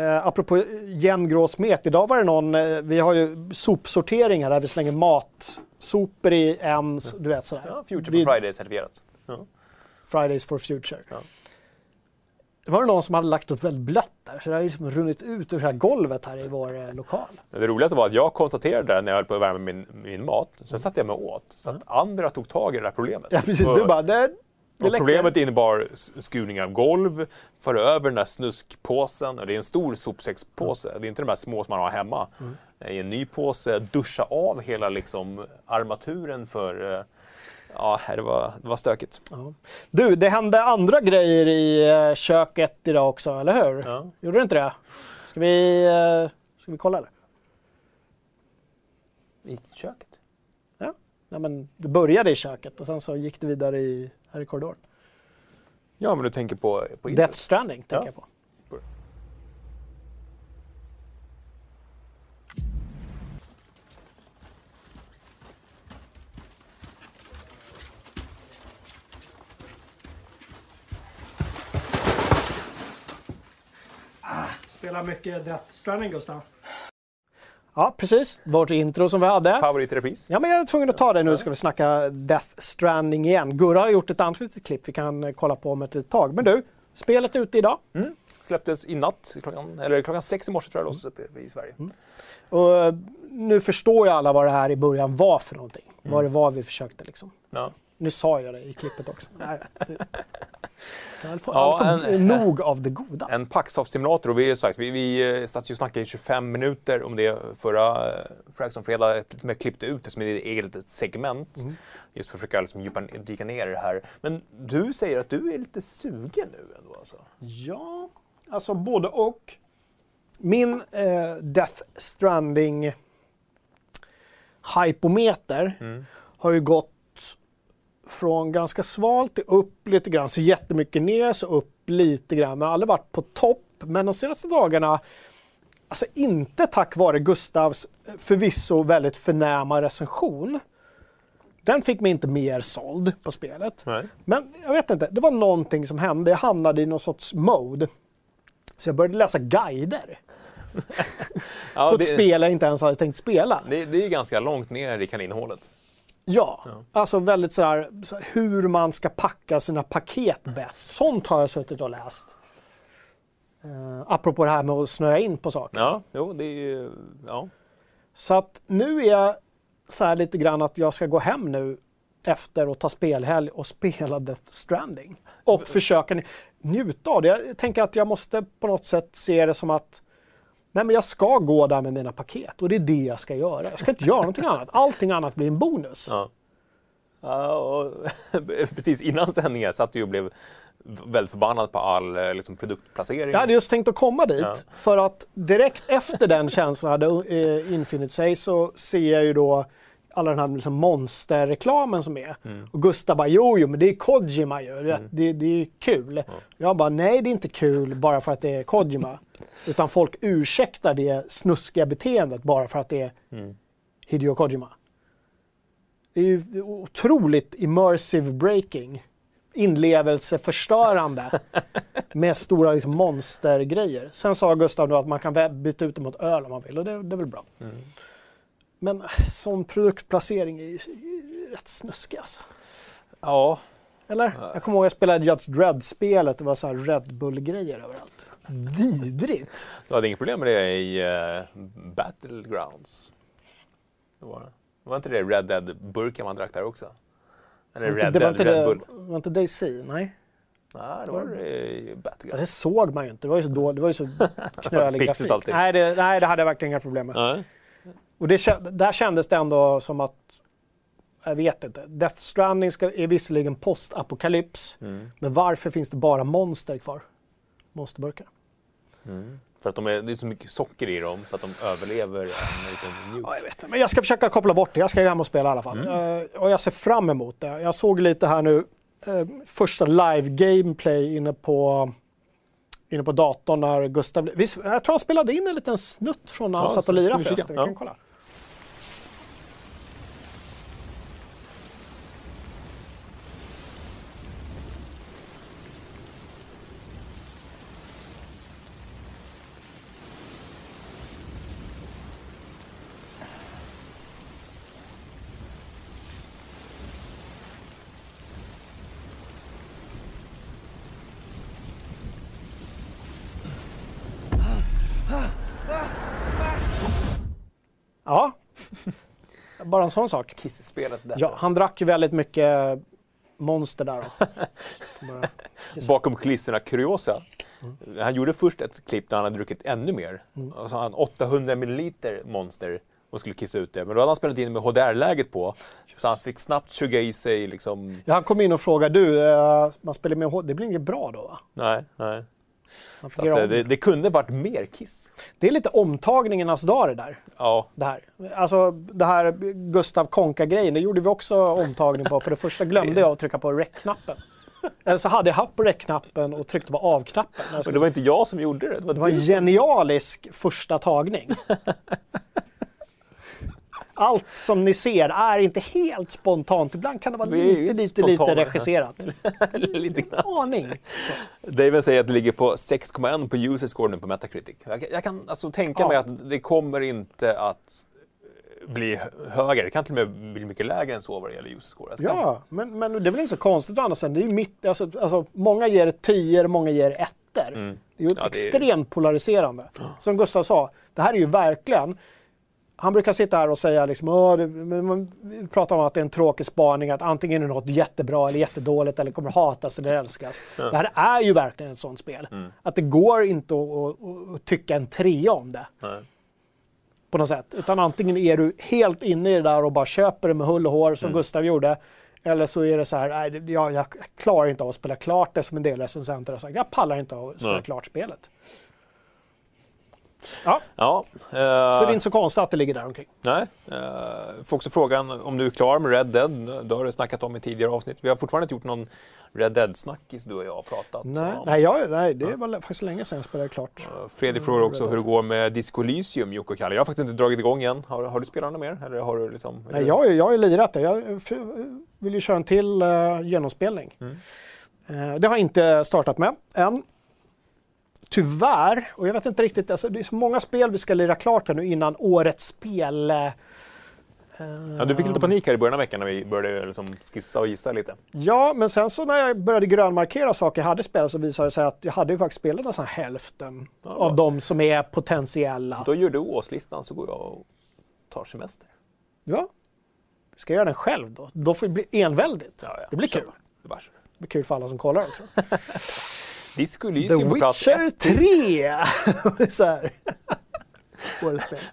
Eh, apropå jämn grå smet. Idag var det någon, eh, vi har ju sopsorteringar där vi slänger matsopor i en, du vet sådär. Ja, Future for Friday certifierat. Ja. Fridays for Future. Ja. Det var det någon som hade lagt något väldigt blött där, så det har liksom runnit ut det här golvet här i vår eh, lokal. Det roligaste var att jag konstaterade det när jag höll på att värma min, min mat. Sen satte jag mig åt. Så att andra tog tag i det här problemet. Ja, precis. Och- Du bara, det och problemet innebar skurning av golv, föra över den här snuskpåsen, det är en stor sopsäckspåse, det är inte de här små som man har hemma. Mm. I en ny påse, duscha av hela liksom armaturen för... eh, Ja, det var, det var stökigt. Ja. Du, det hände andra grejer i eh, köket idag också, eller hur? Ja. Gjorde det inte det? Ska vi, eh, ska vi kolla eller? I köket? Ja. Nej, men det började i köket och sen så gick det vidare i, här i korridoren. Ja, men du tänker på, på Death. Stranding tänker Ja. jag på. Spelar mycket Death Stranding, Gustav. Ja, precis. Vårt intro som vi hade. Favorit i repris? Ja, men jag är tvungen att ta det nu ska vi snacka Death Stranding igen. Gurra har gjort ett annat litet klipp vi kan eh, kolla på om ett litet tag. Men du, spelet är ute idag. Mm. Släpptes i natt, klockan, eller klockan sex i morse tror jag det upp i Sverige. Och eh, nu förstår ju alla vad det här i början var för någonting. Vad det var vi försökte liksom. Ja. Nu sa jag det i klippet också. *laughs* Nej, kan väl få, Ja, en- nog av det goda. En Paxsoft-simulator och vi, har sagt, vi, vi eh, satt ju och snackade i 25 minuter om det förra eh, Fraction Fredag, lite mer klippte ut det som ett eget segment. Mm. Just för att försöka liksom djupa, dyka ner i det här. Men du säger att du är lite sugen nu ändå alltså? Ja, alltså både och. Min eh, Death Stranding hypometer Mm. har ju gått från ganska svalt till upp lite grann, så jättemycket ner, så upp lite grann. Men aldrig varit på topp. Men de senaste dagarna, alltså inte tack vare Gustavs eh, förvisso väldigt förnäma recension. Den fick mig inte mer såld på spelet. Nej. Men jag vet inte, det var någonting som hände. Jag hamnade i någon sorts mode. Så jag började läsa guider *laughs* Ja, på ett det, spel jag inte ens hade tänkt spela. det, det är ganska långt ner i kaninhålet. Ja, alltså väldigt sådär så här, hur man ska packa sina paket bäst. Sånt har jag suttit och läst. Uh, apropå det här med att snöa in på saker. Ja, jo, det är ju... Ja. Så att nu är jag så här lite grann att jag ska gå hem nu efter att ta spelhelg och spela Death Stranding. Och försöka njuta av det. Jag tänker att jag måste på något sätt se det som att Nej men jag ska gå där med mina paket och det är det jag ska göra. Jag ska inte göra någonting annat. Allting annat blir en bonus. Ja. Ja, och *laughs* precis innan sändningen satt du och blev väldigt förbannad på all eh, liksom, produktplacering. Jag hade just tänkt att komma dit Ja. för att direkt efter den känslan hade eh, infinit sig så ser jag ju då alla den här liksom monsterreklamen som är. Mm. Och Gustav bara, jo, jo, men det är Kojima ju. Det, det, det är kul. Jag bara, nej, det är inte kul bara för att det är Kojima. Utan folk ursäktar det snuskiga beteendet bara för att det är Mm. Hideo Kojima. Det är ju otroligt immersive breaking. Inlevelseförstörande. *laughs* med stora liksom, monstergrejer. Sen sa Gustav då att man kan byta ut det mot öl om man vill och det, det är väl bra. Mm. Men som produktplacering är ju rätt snuskig alltså. Ja, Eller? Jag kommer ihåg att jag spelade Judge Dredd-spelet. Det var så här Red Bull-grejer överallt. Vidrigt! du hade inget problem med det i uh, Battlegrounds? Det var, det. var inte det Red Dead-burken man drack där också? Eller Red det var Dead inte, Red det, Bull? var inte Daisy, nej. Nej, det var det Battlegrounds. Det såg man ju inte. Det var ju så, dåligt. Det var ju så knölig grafik. allting. Nej det, nej, det hade jag verkligen inga problem med. Nej. Och det, där kändes det ändå som att, jag vet inte, Death Stranding ska, är visserligen postapokalyps, Mm. men varför finns det bara monster kvar? Monsterburkar. Mm. För att de är, det är så mycket socker i dem så att de överlever en liten Ja, nuke. jag vet men jag ska försöka koppla bort det. Jag ska hem och spela i alla fall. Mm. Eh, och jag ser fram emot det. Jag såg lite här nu, eh, första live gameplay inne på inne på datorn när Gustav... Visst, jag tror han spelade in en liten snutt från när han Ja, satt och lirade förresten. Vi Ja. kan kolla. Bara en sån sak. Kiss-spelet. Ja, han drack ju väldigt mycket monster där *laughs* Bakom kulisserna kuriosa. Han gjorde först ett klipp där han hade druckit ännu mer. Mm. Och så hade han 800 milliliter monster och skulle kissa ut det. Men då hade han spelat in med HDR-läget på. Så han fick snabbt suga i sig liksom... Ja, han kom in och frågade, du, eh, man spelar med H- det blir inget bra då va? Nej, nej. Om. det, det kunde varit mer kiss. det är lite omtagningarnas dag det där. Ja, Det här. Alltså det här Gustav Konka-grejen, det gjorde vi också omtagning på. För det första glömde jag att trycka på rec-knappen. Eller så hade jag haft på rec-knappen och tryckte på av-knappen. skulle- det var inte jag som gjorde det. Det var, Det var en genialisk första tagning. Allt som ni ser är inte helt spontant. Ibland kan det vara lite, lite, lite regisserat. *laughs* Lite grann. Aning. Så. David säger att det ligger på 6,1 på user score nu på Metacritic. Jag, jag kan alltså tänka Ja. mig att det kommer inte att eh, bli hö- högre. Det kan till och med bli mycket lägre än så vad det gäller user score. Kan- Ja, men, men det är väl inte så konstigt sidan. Det är ju mitt, alltså, alltså, många ger 10 många ger ettor. Mm. Det är ju Ja, det extremt polariserande. Som Gustav sa, det här är ju verkligen han brukar sitta här och säga liksom, "Åh, det, men man pratar om att det är en tråkig spaning, att antingen är det något jättebra eller jättedåligt eller kommer hatas eller älskas. Det här är ju verkligen ett sånt spel. Mm. Att det går inte att, att, att tycka en trea om det Nej. på något sätt. Utan antingen är du helt inne i det där och bara köper det med hull och hår som Mm. Gustav gjorde. Eller så är det så här, nej, jag, jag klarar inte av att spela klart det som en del recensenter har sagt. Jag pallar inte av att spela Nej. klart spelet. Ja, Ja, så det är eh, inte så konstigt att det ligger där omkring. nej. Uh, får också frågan om du är klar med Red Dead. Det har du snackat om i tidigare avsnitt. Vi har fortfarande inte gjort någon Red Dead-snackis du och jag har pratat Nej, om. nej, jag, nej det var faktiskt länge sedan jag spelade klart. Eh, Fredrik frågar också hur det går med Disco Elysium, Jocke och Kalle. Jag har faktiskt inte dragit igång än. Har, har du spelat något mer? Eller har du liksom, Nej, jag, jag har ju lirat det. Jag vill ju köra en till uh, genomspelning. Mm. Eh, det har jag inte startat med än. Tyvärr, och jag vet inte riktigt, alltså, det är så många spel vi ska lira klart här nu innan årets spel. eh, Ja, du fick lite panik här i början av veckan när vi började liksom skissa och gissa lite. Ja, men sen så när jag började grönmarkera saker jag hade spelat så visade det sig att jag hade ju faktiskt spelat nästan hälften Ja, av de som är potentiella. Då gör du årslistan så går jag och tar semester. Ja. Ska jag göra den själv då? Då får det bli enväldigt. Ja, ja. Det blir kul. Det blir kul för alla som kollar också. *laughs* Disco The Elysium på plats Witcher ett. 3! *laughs* så här.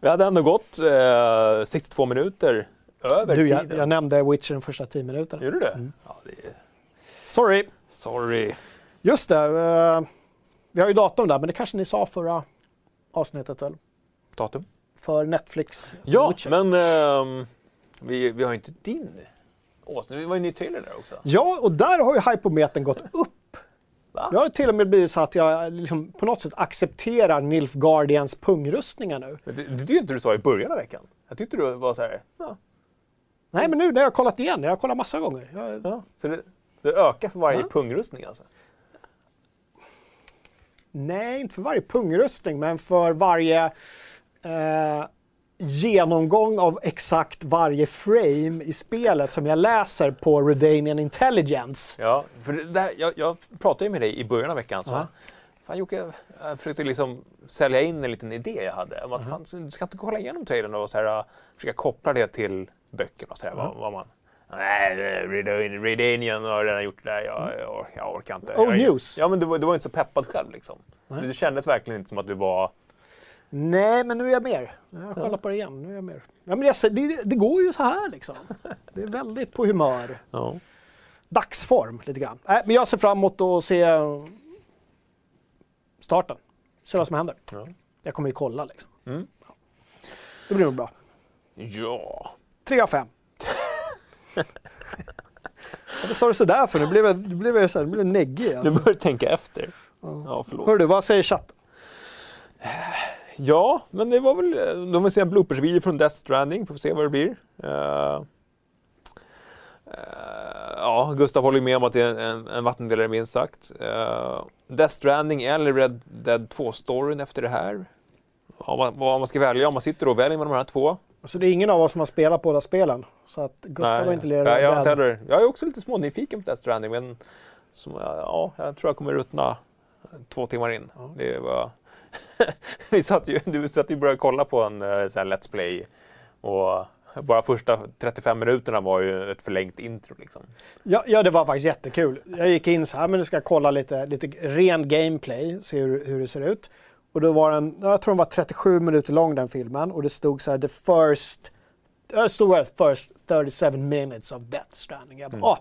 Vi hade ändå gått eh, 62 minuter över Du, jag, tiden. jag nämnde Witcher de första 10 minuterna. Gjorde du det? Mm. Ja, det är... Sorry. Sorry. Just det. eh, vi har ju datum där, men det kanske ni sa förra avsnittet väl? Datum? För Netflix Ja, Witcher. men ehm, vi, vi har ju inte din åsna. Det var ju en ny trailer där också. Ja, och där har ju hypometern gått upp. Va? Det har till och med blivit så att jag liksom på något sätt accepterar Nilfgaardians pungrustningar nu. Men Det, det tyckte inte du sa i början av veckan. Jag tyckte du var så här. Ja, Nej, men nu när jag har kollat igen, jag har kollat massa gånger. Jag, ja. Så det, det ökar för varje Ja. pungrustning alltså? nej, inte för varje pungrustning, men för varje eh, genomgång av exakt varje frame i spelet som jag läser på Redanian Intelligence. Ja, för det där, jag, jag pratade ju med dig i början av veckan. Så, Ja. Fan Jocke, jag försökte liksom sälja in en liten idé jag hade. Om att Mhm. fan, så du ska inte kolla igenom trailern och så här, uh, försöka koppla det till böckerna. Och så här, vad, vad man... Nej, Redan- Redanian har redan gjort det där. Jag, jag, jag orkar inte. Oh, jag, news. Ja, men du, var- du var inte så peppad själv liksom. Nej. Det kändes verkligen inte som att du var... Nej, men nu är jag mer. Jag kollar på det igen. Nu är jag mer. Ja, men jag, det, det går ju så här liksom. *laughs* Det är väldigt på humör. Ja. dagsform lite grann. Äh, men jag ser fram emot att se starten. Se vad som händer. Ja. Jag kommer ju kolla liksom. Mm. Ja. Det blir nog bra. ja. 3 av 5. Varför *laughs* sa du sådär för? Nu blev jag, nu blev jag, så här, nu blev jag neggig. Du Ja. bör tänka efter. Ja, förlåt. Hör du, vad säger chatten? Ja, men det var väl... De vill se en bloopers-video från Death Stranding. Får se vad det blir. Eh, eh, ja, Gustav håller med om att det är en, en vattendelare minst sagt. Uh, Death Stranding eller Red Dead 2-storyn efter det här. Om man, vad man ska välja, om man sitter och väljer mellan de här två. Alltså det är ingen av oss som har spelat båda spelen. Så att Gustav har inte lirat jag, jag, heller, jag är också lite smånyfiken på Death Stranding, men som, ja, jag tror jag kommer ruttna två timmar in. Ja. Det var... *laughs* Vi satt ju, du satt ju och började kolla på en uh, sån här Let's Play Och bara första 35 minuterna var ju ett förlängt intro. Liksom. Ja, ja, det var faktiskt jättekul. Jag gick in så här, men nu ska jag kolla lite, lite ren gameplay, se hur, hur det ser ut. Och då var den, jag tror den var 37 minuter lång den filmen och det stod så här the first, det stod här first 37 minutes of Death Stranding. Jag bara, Mm. ah.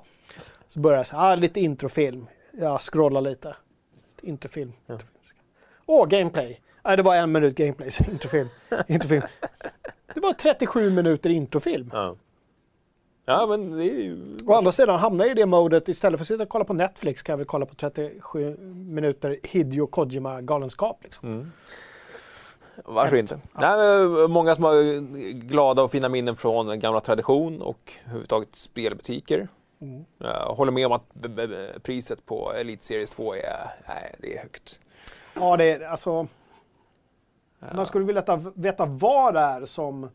Så började jag så här, ah, lite introfilm. Jag scrollar lite. Introfilm. Ja. Åh, gameplay. Nej, det var en minut gameplay, introfilm. introfilm. Det var 37 minuter introfilm. Ja. ja, men det är ju... Å andra sidan hamnar jag i det modet, istället för att sitta och kolla på Netflix kan jag väl kolla på 37 minuter Hideo Kojima-galenskap. Liksom. Mm. Varför inte? Nej, men många som har glada och fina minnen från gamla tradition och överhuvudtaget spelbutiker. Mm. Jag håller med om att priset på Elite Series 2 är, nej, det är högt. Ja, det är alltså... Man skulle vilja veta, veta vad det är som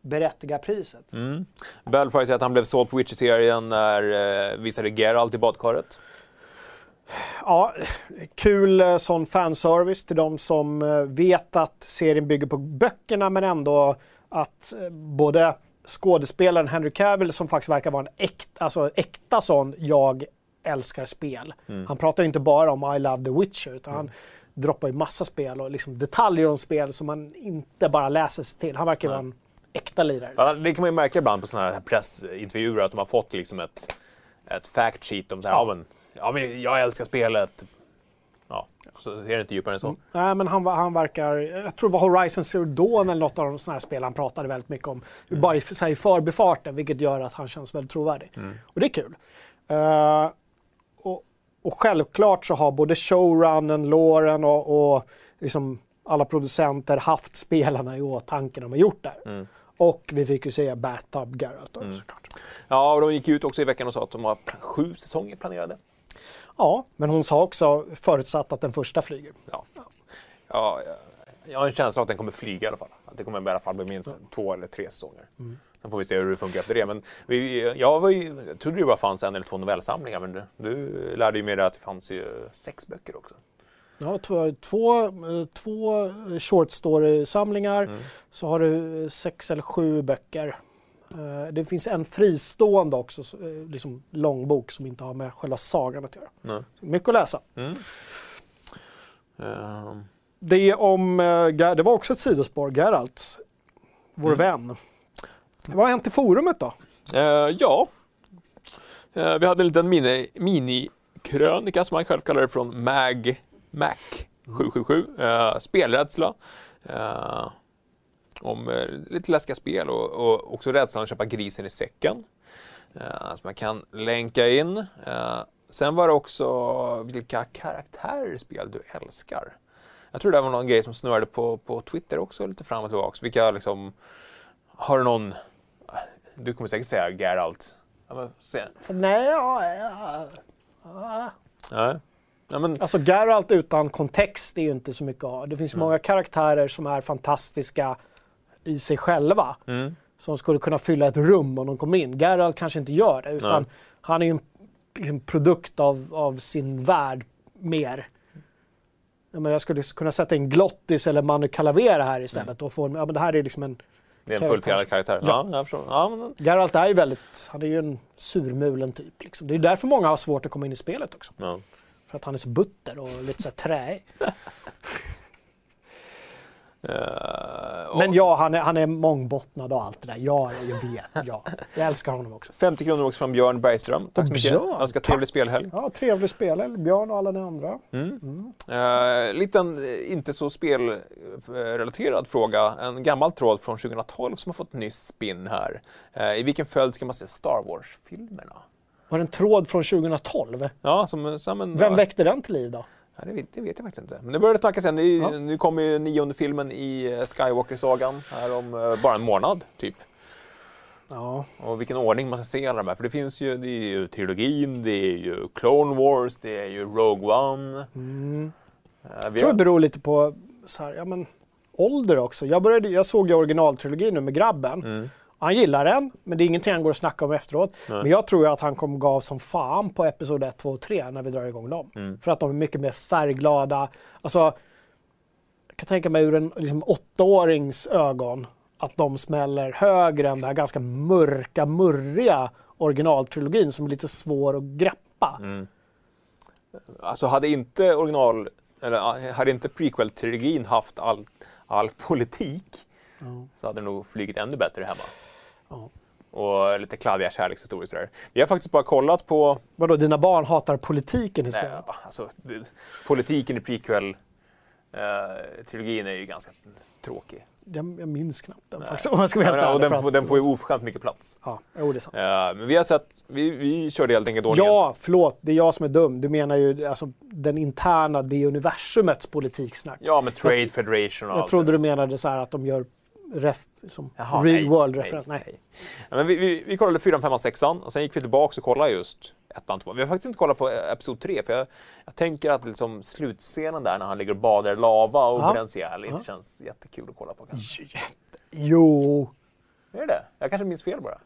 berättigar priset. Mm. Belfry säger att han blev såld på Witcher-serien när eh, visade Geralt i badkaret. Ja, kul eh, sån fanservice till de som eh, vet att serien bygger på böckerna men ändå att eh, både skådespelaren Henry Cavill som faktiskt verkar vara en äkta, alltså äkta sån jag älskar spel. Mm. Han pratar ju inte bara om I love the Witcher utan han droppar ju massa spel och liksom detaljer om spel som man inte bara läser sig till. Han verkar vara en äkta lirare. Ja, det kan man ju märka ibland på sådana här pressintervjuer att de har fått liksom ett, ett fact sheet om så här, ja. Ja. men, ja men jag älskar spelet. Ja, så är det inte djupare än så. Nej, men han, han verkar, jag tror det var Horizon Zero Dawn eller något av de sådana här spel han pratade väldigt mycket om. Bara i, så här, i förbifarten, vilket gör att han känns väldigt trovärdig. Och det är kul. Eh, och, självklart så har både showrunnen, Lauren och, och liksom alla producenter haft spelarna i åtanke när de har gjort det. Mm. Och vi fick ju se Bathtub Garrett då, såklart. Ja, och de gick ut också i veckan och sa att de har sju säsonger planerade. Ja, men hon sa också förutsatt att den första flyger. Ja. Ja, jag- jag har en känsla att den kommer flyga i alla fall. Att det kommer i alla fall bli minst två eller tre säsonger. Sen får vi se hur det funkar efter det. Men vi, jag, var ju, jag trodde det bara fanns en eller två novellsamlingar, men du, du lärde ju mig att det fanns ju sex böcker också. Ja, två, två, två short story-samlingar. Mm. Så har du sex eller sju böcker. Eh, Det finns en fristående också, så, eh, liksom långbok som inte har med själva sagan att göra. Nej. Mycket att läsa. Mm. Ehm, Det, om, eh, det var också ett sidospår, Geralt, vår Mm. vän. Vad har hänt i forumet då? Uh, ja, uh, vi hade en liten mini, minikrönika som man själv kallar det från Mag Mac 777. uh, eh, spelrädsla. Om lite läskiga spel och, och också rädslan att köpa grisen i säcken. Som jag kan länka in. Sen var det också vilka karaktärer i spel du älskar. Jag tror det var någon grej som snurrade på, på Twitter också lite fram och tillbaka. Vilka liksom, har du någon, du kommer säkert säga Geralt. Ja, men, nej, ja, ja, ja. Nej. Ja, men, Alltså Geralt utan kontext är ju inte så mycket ha. Det finns ju många karaktärer som är fantastiska i sig själva. mm, som skulle kunna fylla ett rum om de kom in. Geralt kanske inte gör det, utan Nej. han är ju en, en produkt av, av sin värld mer. Jag, menar, jag skulle kunna sätta in Glottis eller Manu Calavera här istället och få ja, men det här är liksom en... det är en fullfjädrad karaktär. Ja, Ja. jag. Ja, men, Geralt är ju väldigt, han är ju en surmulen typ. Liksom. Det är därför många har svårt att komma in i spelet också. ja. För att han är så butter och lite så här träig. *laughs* *laughs* Eh, Men ja, han är, han är mångbottnad och allt det där. Ja, jag vet. Ja. Jag älskar honom också. 50 kronor också från Björn Bergström. Tack så mycket. Björn, Önskar trevlig spelhelg. Ja, trevlig spelare. Björn och alla ni andra. Mm. Eh, liten, eh, inte så spelrelaterad fråga. En gammal tråd från 2012 som har fått ny spin här. Eh, I vilken följd ska man se Star Wars-filmerna? Var det en tråd från 2012? Ja, som, som en, Vem väckte den till liv då? Det, vet, det vet jag faktiskt inte. Men det började snackas igen. Är, Ja. Nu kommer ju nionde filmen i eh, Skywalker-sagan här om eh, bara en månad, typ. Ja, Och vilken ordning man ska se alla de här. För det finns ju, det är ju trilogin, det är ju Clone Wars, det är ju Rogue One. mm. Eh, jag tror det beror lite på så här, ja, men, ålder också. Jag, började, jag såg ju originaltrilogin nu med grabben. Mm. Han gillar den, men det är ingenting han går att snacka om efteråt. Nej. Men jag tror ju att han kommer gav som fan på episod 1, 2 och 3 när vi drar igång dem. Mm. För att de är mycket mer färgglada. Alltså, jag kan tänka mig ur en liksom, åttaårings ögon att de smäller högre än den här ganska mörka, murriga originaltrilogin som är lite svår att greppa. Mm. Alltså hade inte original, eller hade inte prequel-trilogin haft all, all politik Ja. så hade det nog flugit ännu bättre hemma. Ja. Och lite kladdiga kärlekshistorier sådär. Vi har faktiskt bara kollat på Vadå, dina barn hatar politiken i Nej, spelet? alltså, det, politiken i prequel-trilogin är ju ganska tråkig. Jag, jag minns knappt den Nej. faktiskt, om jag ska vara helt ärlig. den, den får ju oförskämt mycket plats. Ja, jo, det är sant. Eh, men vi har sett, vi, vi körde helt enkelt ordningen. Ja, förlåt, det är jag som är dum. Du menar ju alltså, den interna, det universumets politiksnack. Ja, med Trade Federation och jag allt trodde det. du menade så här att de gör ref, som Jaha, real nej, world nej, referens. Nej. Ja, men vi, vi, vi kollade 4, 5, 6 och sen gick vi tillbaka och kollade just ettan, tvåan. Vi har faktiskt inte kollat på episod 3 för jag, jag tänker att liksom slutscenen där när han ligger och badar i lava och bränns ihjäl inte känns jättekul att kolla på. Kanske. Jo, Är det? Jag kanske minns fel bara.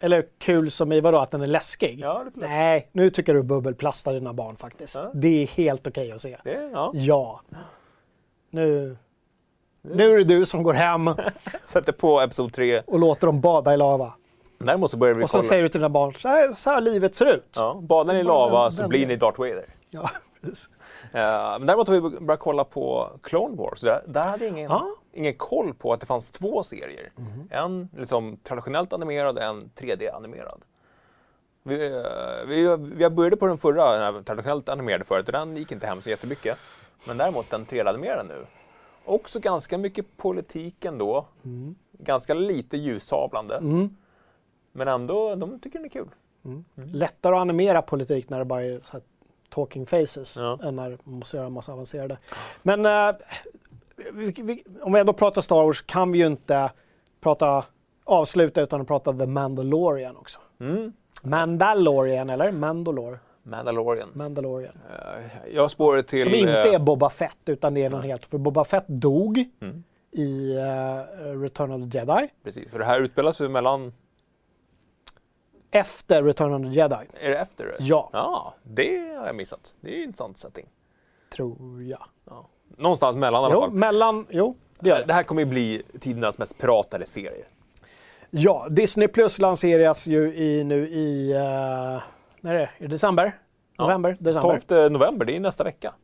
eller kul som i vadå, att den är läskig? Ja, lite läskigt. Nej, nu tycker du bubbelplastar dina barn faktiskt. Ja. Det är helt okej att se. Det, ja. Ja. Nu, nu är det du som går hem *laughs* Sätter på episod 3. och låter dem bada i lava. Däremot så börjar vi Och så kolla. säger du till dina barn, så här, så här livet ser ut. Ja, badar ni i lava den- så den blir ni Darth Vader. Ja, *laughs* precis. Eh, men däremot har vi börjat kolla på Clone Wars. Där, där hade jag ingen, Ja. ingen koll på att det fanns två serier. Mhm. En liksom traditionellt animerad och en 3D-animerad. Vi, eh, vi, vi började på den förra, den traditionellt animerade förut och den gick inte hem så jättemycket. Men däremot den 3D-animerade nu. Också ganska mycket politik ändå. Ganska lite ljussablande. Mm. Men ändå, de tycker den är kul. Lättare att animera politik när det bara är så här talking faces Ja. än när man måste göra en massa avancerade. Men eh, vi, vi, om vi ändå pratar Star Wars kan vi ju inte prata avsluta utan att prata The Mandalorian också. Mm. Mandalorian eller? Mandalore? Mandalorian. Mandalorian. Eh, jag spårar till... Som inte eh, är Boba Fett utan det är någon helt... För Boba Fett dog Mm. i eh, Return of the Jedi. Precis, för det här utspelas ju mellan... Efter Return of the Jedi. Är det efter det? Ja, Ja, det har jag missat. Det är ju en intressant setting. tror jag. Ja. Någonstans mellan i alla Jo, fall. mellan... Jo, det gör det. Det här kommer ju bli tidernas mest pratade serie. Ja, Disney Plus lanseras ju i, nu i... Uh, när är det? I december? Ja. November? December? 12 november, det är nästa vecka.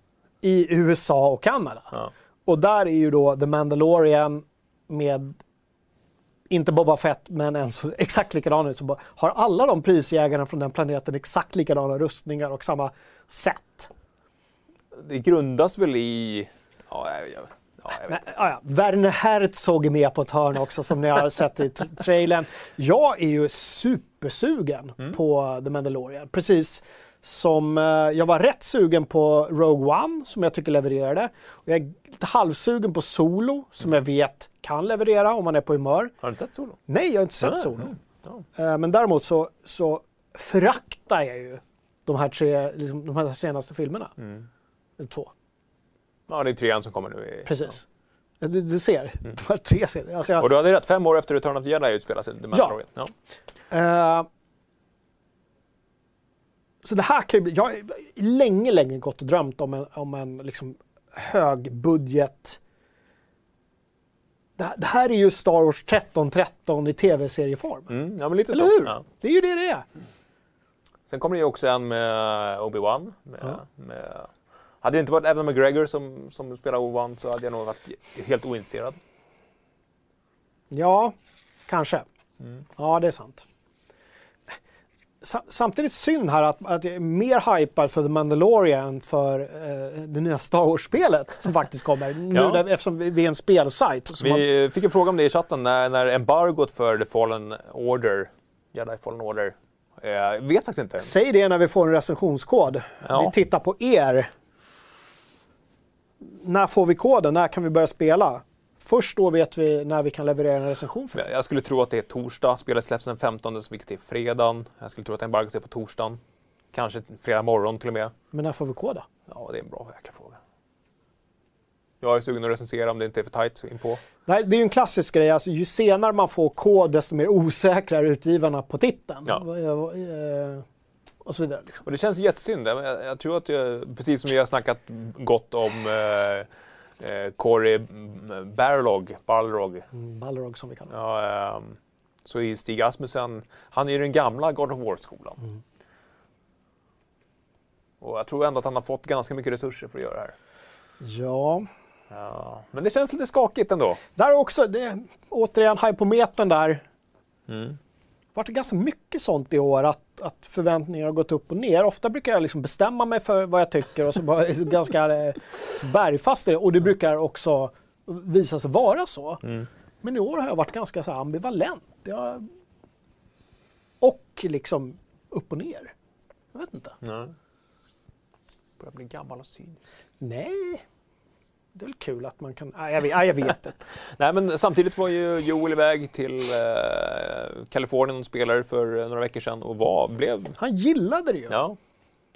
I USA och Kanada. Ja. Och där är ju då The Mandalorian med, inte Boba Fett, men en så, *laughs* exakt likadan ut. Så har alla de prisjägarna från den planeten exakt likadana rustningar och samma sätt? Det grundas väl i... Ja, jag, ja, jag vet. Men, ja. Werner Herzog är med på ett hörn också som ni har sett i tra- trailern. Jag är ju supersugen på The Mandalorian. Precis som eh, jag var rätt sugen på Rogue One som jag tycker levererade. Och jag är lite halvsugen på Solo som jag vet kan leverera om man är på humör. Har du inte sett Solo? Nej, jag har inte sett Ah, Solo. mm. Ja. Eh, Men däremot så, så föraktar jag ju de här tre, liksom, de här senaste filmerna. Mm. Eller två. Ja, det är trean som kommer nu. I, Precis. Du, du ser, de här tre serier. Alltså Ja. jag, Och du hade rätt, fem år efter Return of the Jedi utspelar sig The Mandalorian. Ja. Eh, så det här kan ju bli, jag har länge, länge gått och drömt om en, om en liksom högbudget. Det, det här är ju Star Wars 1313 i tv-serieform. Mm, ja, men lite Eller så. hur? Ja. Det är ju det det är. Sen kommer det ju också en med Obi-Wan. Med, Ja. med, hade det inte varit Evan McGregor som, som spelar Obi-Wan så hade jag nog varit helt ointresserad. Ja, kanske. Mm. Ja, det är sant. Sa- Samtidigt synd här att, att jag är mer hypad för The Mandalorian än för eh, det nya Star Wars-spelet som faktiskt kommer. Nu Ja. där, eftersom vi, är en spelsajt. Vi fick en fråga om det i chatten när, när embargot för The Fallen Order, Jedi Fallen Order, eh, vet faktiskt inte. Säg det när vi får en recensionskod. Ja. Vi tittar på er. När får vi koden? När kan vi börja spela? Först då vet vi när vi kan leverera en recension för det. Jag skulle tro att det är torsdag, spelet släpps den 15, vilket är fredagen. Jag skulle tro att embargot är på torsdagen. Kanske fredag morgon till och med. Men när får vi koda? Ja, det är en bra jäkla fråga. Jag är sugen att recensera om det inte är för tajt inpå. Nej, det är ju en klassisk grej. Alltså, ju senare man får kod, desto mer osäkra är utgivarna på titeln. Ja. Eh, Och så vidare. Liksom. Och det känns jättesynd. Jag, jag tror att jag, precis som vi har snackat gott om eh, eh, Corey Barlog, Balrog, Mm, Balrog som vi kallar ja, ehm, så är Stig Asmussen, han är ju den gamla God of War-skolan. Mm. Och jag tror ändå att han har fått ganska mycket resurser för att göra det här. Ja, Ja. Men det känns lite skakigt ändå. där också, det, återigen hypometern där. Mm. Varit ganska mycket sånt i år att, att förväntningar har gått upp och ner. Ofta brukar jag liksom bestämma mig för vad jag tycker och så bara är så *laughs* ganska eh, bergfast i det. Och det brukar också visa sig vara så. Mm. Men i år har jag varit ganska så ambivalent. Jag... Och liksom upp och ner. Jag vet inte. Nej. Börjar bli gammal och cynisk. Nej, det är väl kul att man kan... Nej, jag vet, jag vet inte. *laughs* Nej, men samtidigt var ju Joel iväg till eh, Kalifornien och spelade för eh, några veckor sedan och var, blev... Han gillade det ju. Ja.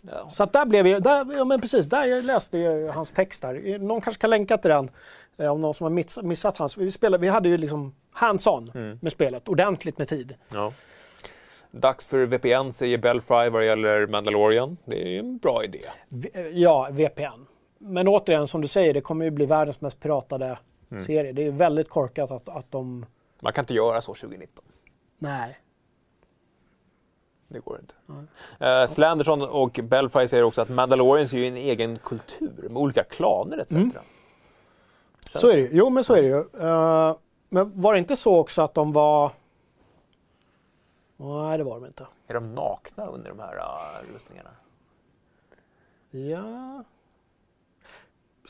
ja. Så att där blev jag, där, ja men precis, där jag läste jag hans text där. Någon kanske kan länka till den. Eh, om någon som har miss, missat hans. Vi, spelade, vi hade ju liksom hands-on Mm. med spelet, ordentligt med tid. ja. Dags för VPN säger Belfry vad det gäller Mandalorian. Det är ju en bra idé. V- eh, Ja, VPN. Men återigen, som du säger, det kommer ju bli världens mest piratade Mm. serie. Det är väldigt korkat att, att de... Man kan inte göra så 2019. Nej. Det går inte. Uh, Slanderson och Belfry säger också att Mandalorians är ju en egen kultur med olika klaner etc. Mm. Så är det ju. Jo, men så är det ju. Eh, men var det inte så också att de var... Nej, det var de inte. Är de nakna under de här uh, rustningarna? Ja.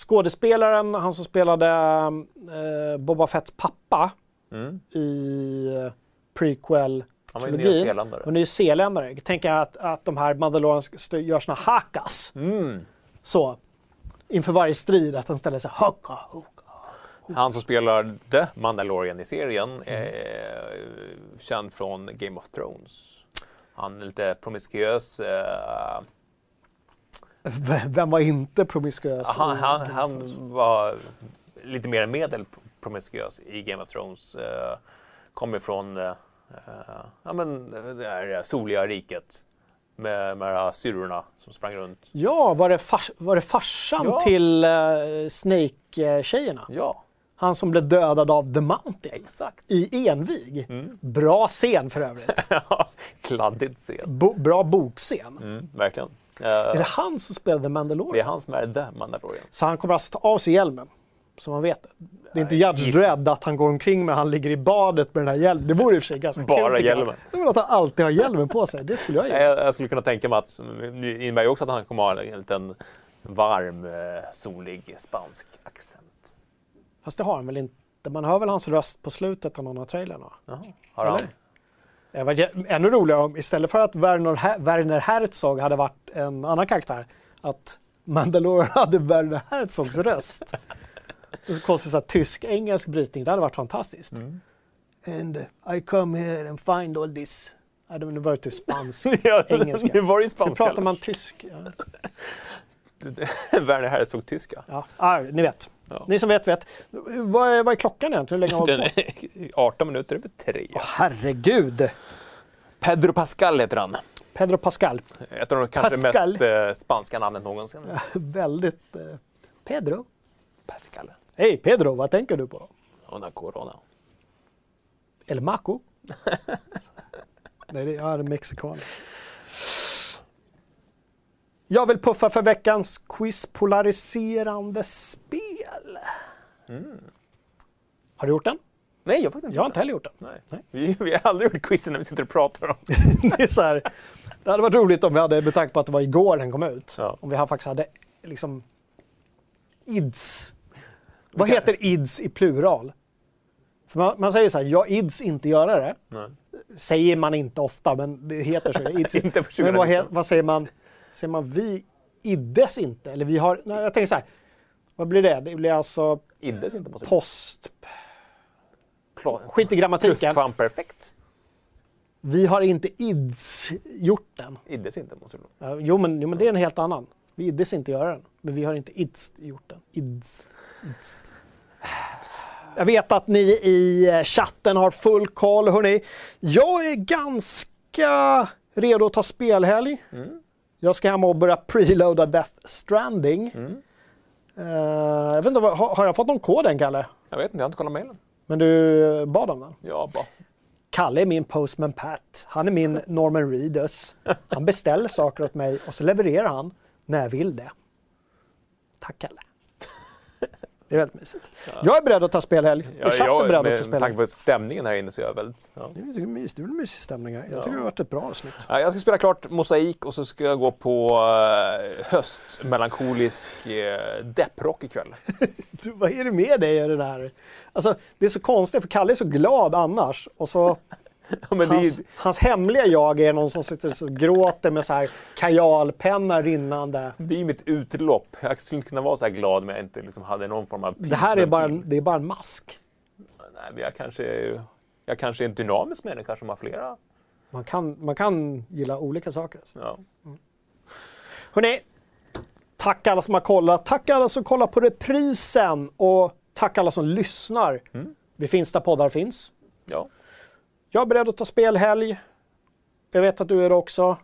Skådespelaren, han som spelade eh, Boba Fetts pappa Mm. i eh, prequel Han var ju nyzeeländare. Och nyzeeländare. Jag tänker att, att de här Mandalorians gör såna hakas. Mm. Så. Inför varje strid att de ställer sig haka, haka. Han som spelar The Mandalorian i serien är känd från Game of Thrones. Han är lite promiskuös. eh, Vem var inte promiskuös? han, han, han var lite mer än medel promiskuös i Game of Thrones. Uh, kommer från eh, eh, ja, men det här soliga riket med, med de här syrrorna som sprang runt. Ja, var det, fars, var det farsan Ja. till uh, Snake-tjejerna? Ja, Han som blev dödad av The Mountain exakt. i Envig. Mm. Bra scen för övrigt. *laughs* Kladdigt scen. Bo, bra bokscen. Mm, verkligen. Eh, Är det han som spelade det Mandalorian? är han som är The Mandalorian. Så han kommer alltså ta av sig hjälmen. Så man vet det. Det är inte Judge giss- Dredd att han går omkring med han ligger i badet med den här hjälmen. Det vore i och för sig ganska Bara kul. hjälmen. Vill att han alltid har hjälmen på sig. Det skulle jag göra. Jag, jag skulle kunna tänka mig att det innebär ju också att han kommer ha en liten varm, eh, solig spansk accent. Fast det har han väl inte. Man hör väl hans röst på slutet av någon av trailerna. Jaha, har han? Eller? Det var jä- ännu roligare om istället för att Werner, Werner Herzog hade varit en annan karaktär, att Mandalorian *laughs* hade Werner Herzogs röst. Det konstigt så här tysk-engelsk brytning, det hade varit fantastiskt. Mm. And I come here and find all this. Ja, det var ju typ spansk. ja, Engelska. Nu var det spanska. *laughs* pratar man tysk? Ja, *laughs* Werner Herzog tyska. ja. Ah, ni vet. Ja. Ni som vet, vet. Vad är, vad är klockan egentligen? Hur länge har Den på? är *laughs* 18 minuter över tre. Åh, herregud! Pedro Pascal heter han. Pedro Pascal. Ett av de kanske Pascal. mest eh, spanska namnen någonsin. Väldigt... Eh, Pedro? Pascal. Hej Pedro, vad tänker du på? Una corona. El Maco? Nej, det är mexikan. Jag vill puffa för veckans quiz polariserande spel. Har du gjort den? Nej, jag har faktiskt inte Jag har inte heller gjort den. Nej. Nej. Vi, vi har aldrig gjort quizen när vi sitter och pratar om *laughs* det, är så här, det hade varit roligt om vi hade, med tanke på att det var igår den kom ut, Ja. om vi här faktiskt hade liksom ids. Vad heter ids i plural? För man, man säger så här, jag ids inte göra det. Nej. Säger man inte ofta, men det heter så. *laughs* Ids, Inte men vad, he, 2019. vad säger man? Säger man vi iddes inte? Eller vi har, nej, jag tänker så här, vad blir det? Det blir alltså Iddes inte måste post, skit i grammatiken. Pluskvamperfekt. Vi har inte ids gjort den. Iddes inte måste det vara. Jo men, jo, men det är en helt annan. Vi iddes inte göra den. Men vi har inte idst gjort den. Ids. Idst. Jag vet att ni i eh, chatten har full koll. Hörrni, jag är ganska redo att ta spelhelg. Mm. Jag ska hem och börja preloada Death Stranding. Mm. Eh, jag vet inte, har, har jag fått någon kod än, Kalle? Jag vet inte, jag har inte kollat mejlen. Men du eh, bad om den? Ja, bara. Kalle är min postman Pat. Han är min *laughs* Norman Reedus. Han beställer saker åt mig och så levererar han när jag vill det. Tack Kalle. Det är väldigt mysigt. Jag är beredd att ta spelhelg. Ja, är chatten jag, beredd att ta med, med tanke spelhelg? på stämningen här inne så är jag väldigt... Ja. Det är mysigt. Det är väl mysig stämning här. Jag Ja. tycker det har varit ett bra avsnitt. Ja, Jag ska spela klart Mosaik och så ska jag gå på uh, höstmelankolisk uh, depprock ikväll. *laughs* Du, vad är det med dig i det där? Alltså, det är så konstigt för Kalle är så glad annars och så *laughs* Ja, hans, är, hans hemliga jag är någon som sitter och gråter med så här kajalpenna rinnande. det är ju mitt utlopp. Jag skulle inte kunna vara så här glad om jag inte liksom hade någon form av Det här är bara, en, det är bara en mask. Nej, men jag kanske, är- jag kanske är en dynamisk människa som har flera. Man kan, man kan gilla olika saker. Alltså. Ja. Hörrni, tack alla som har kollat. Tack alla som kollar på reprisen och tack alla som lyssnar. Vi finns där poddar finns. Ja. Jag är beredd att ta spelhelg. Jag vet att du är det också.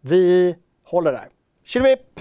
Vi håller där. Tjillevipp!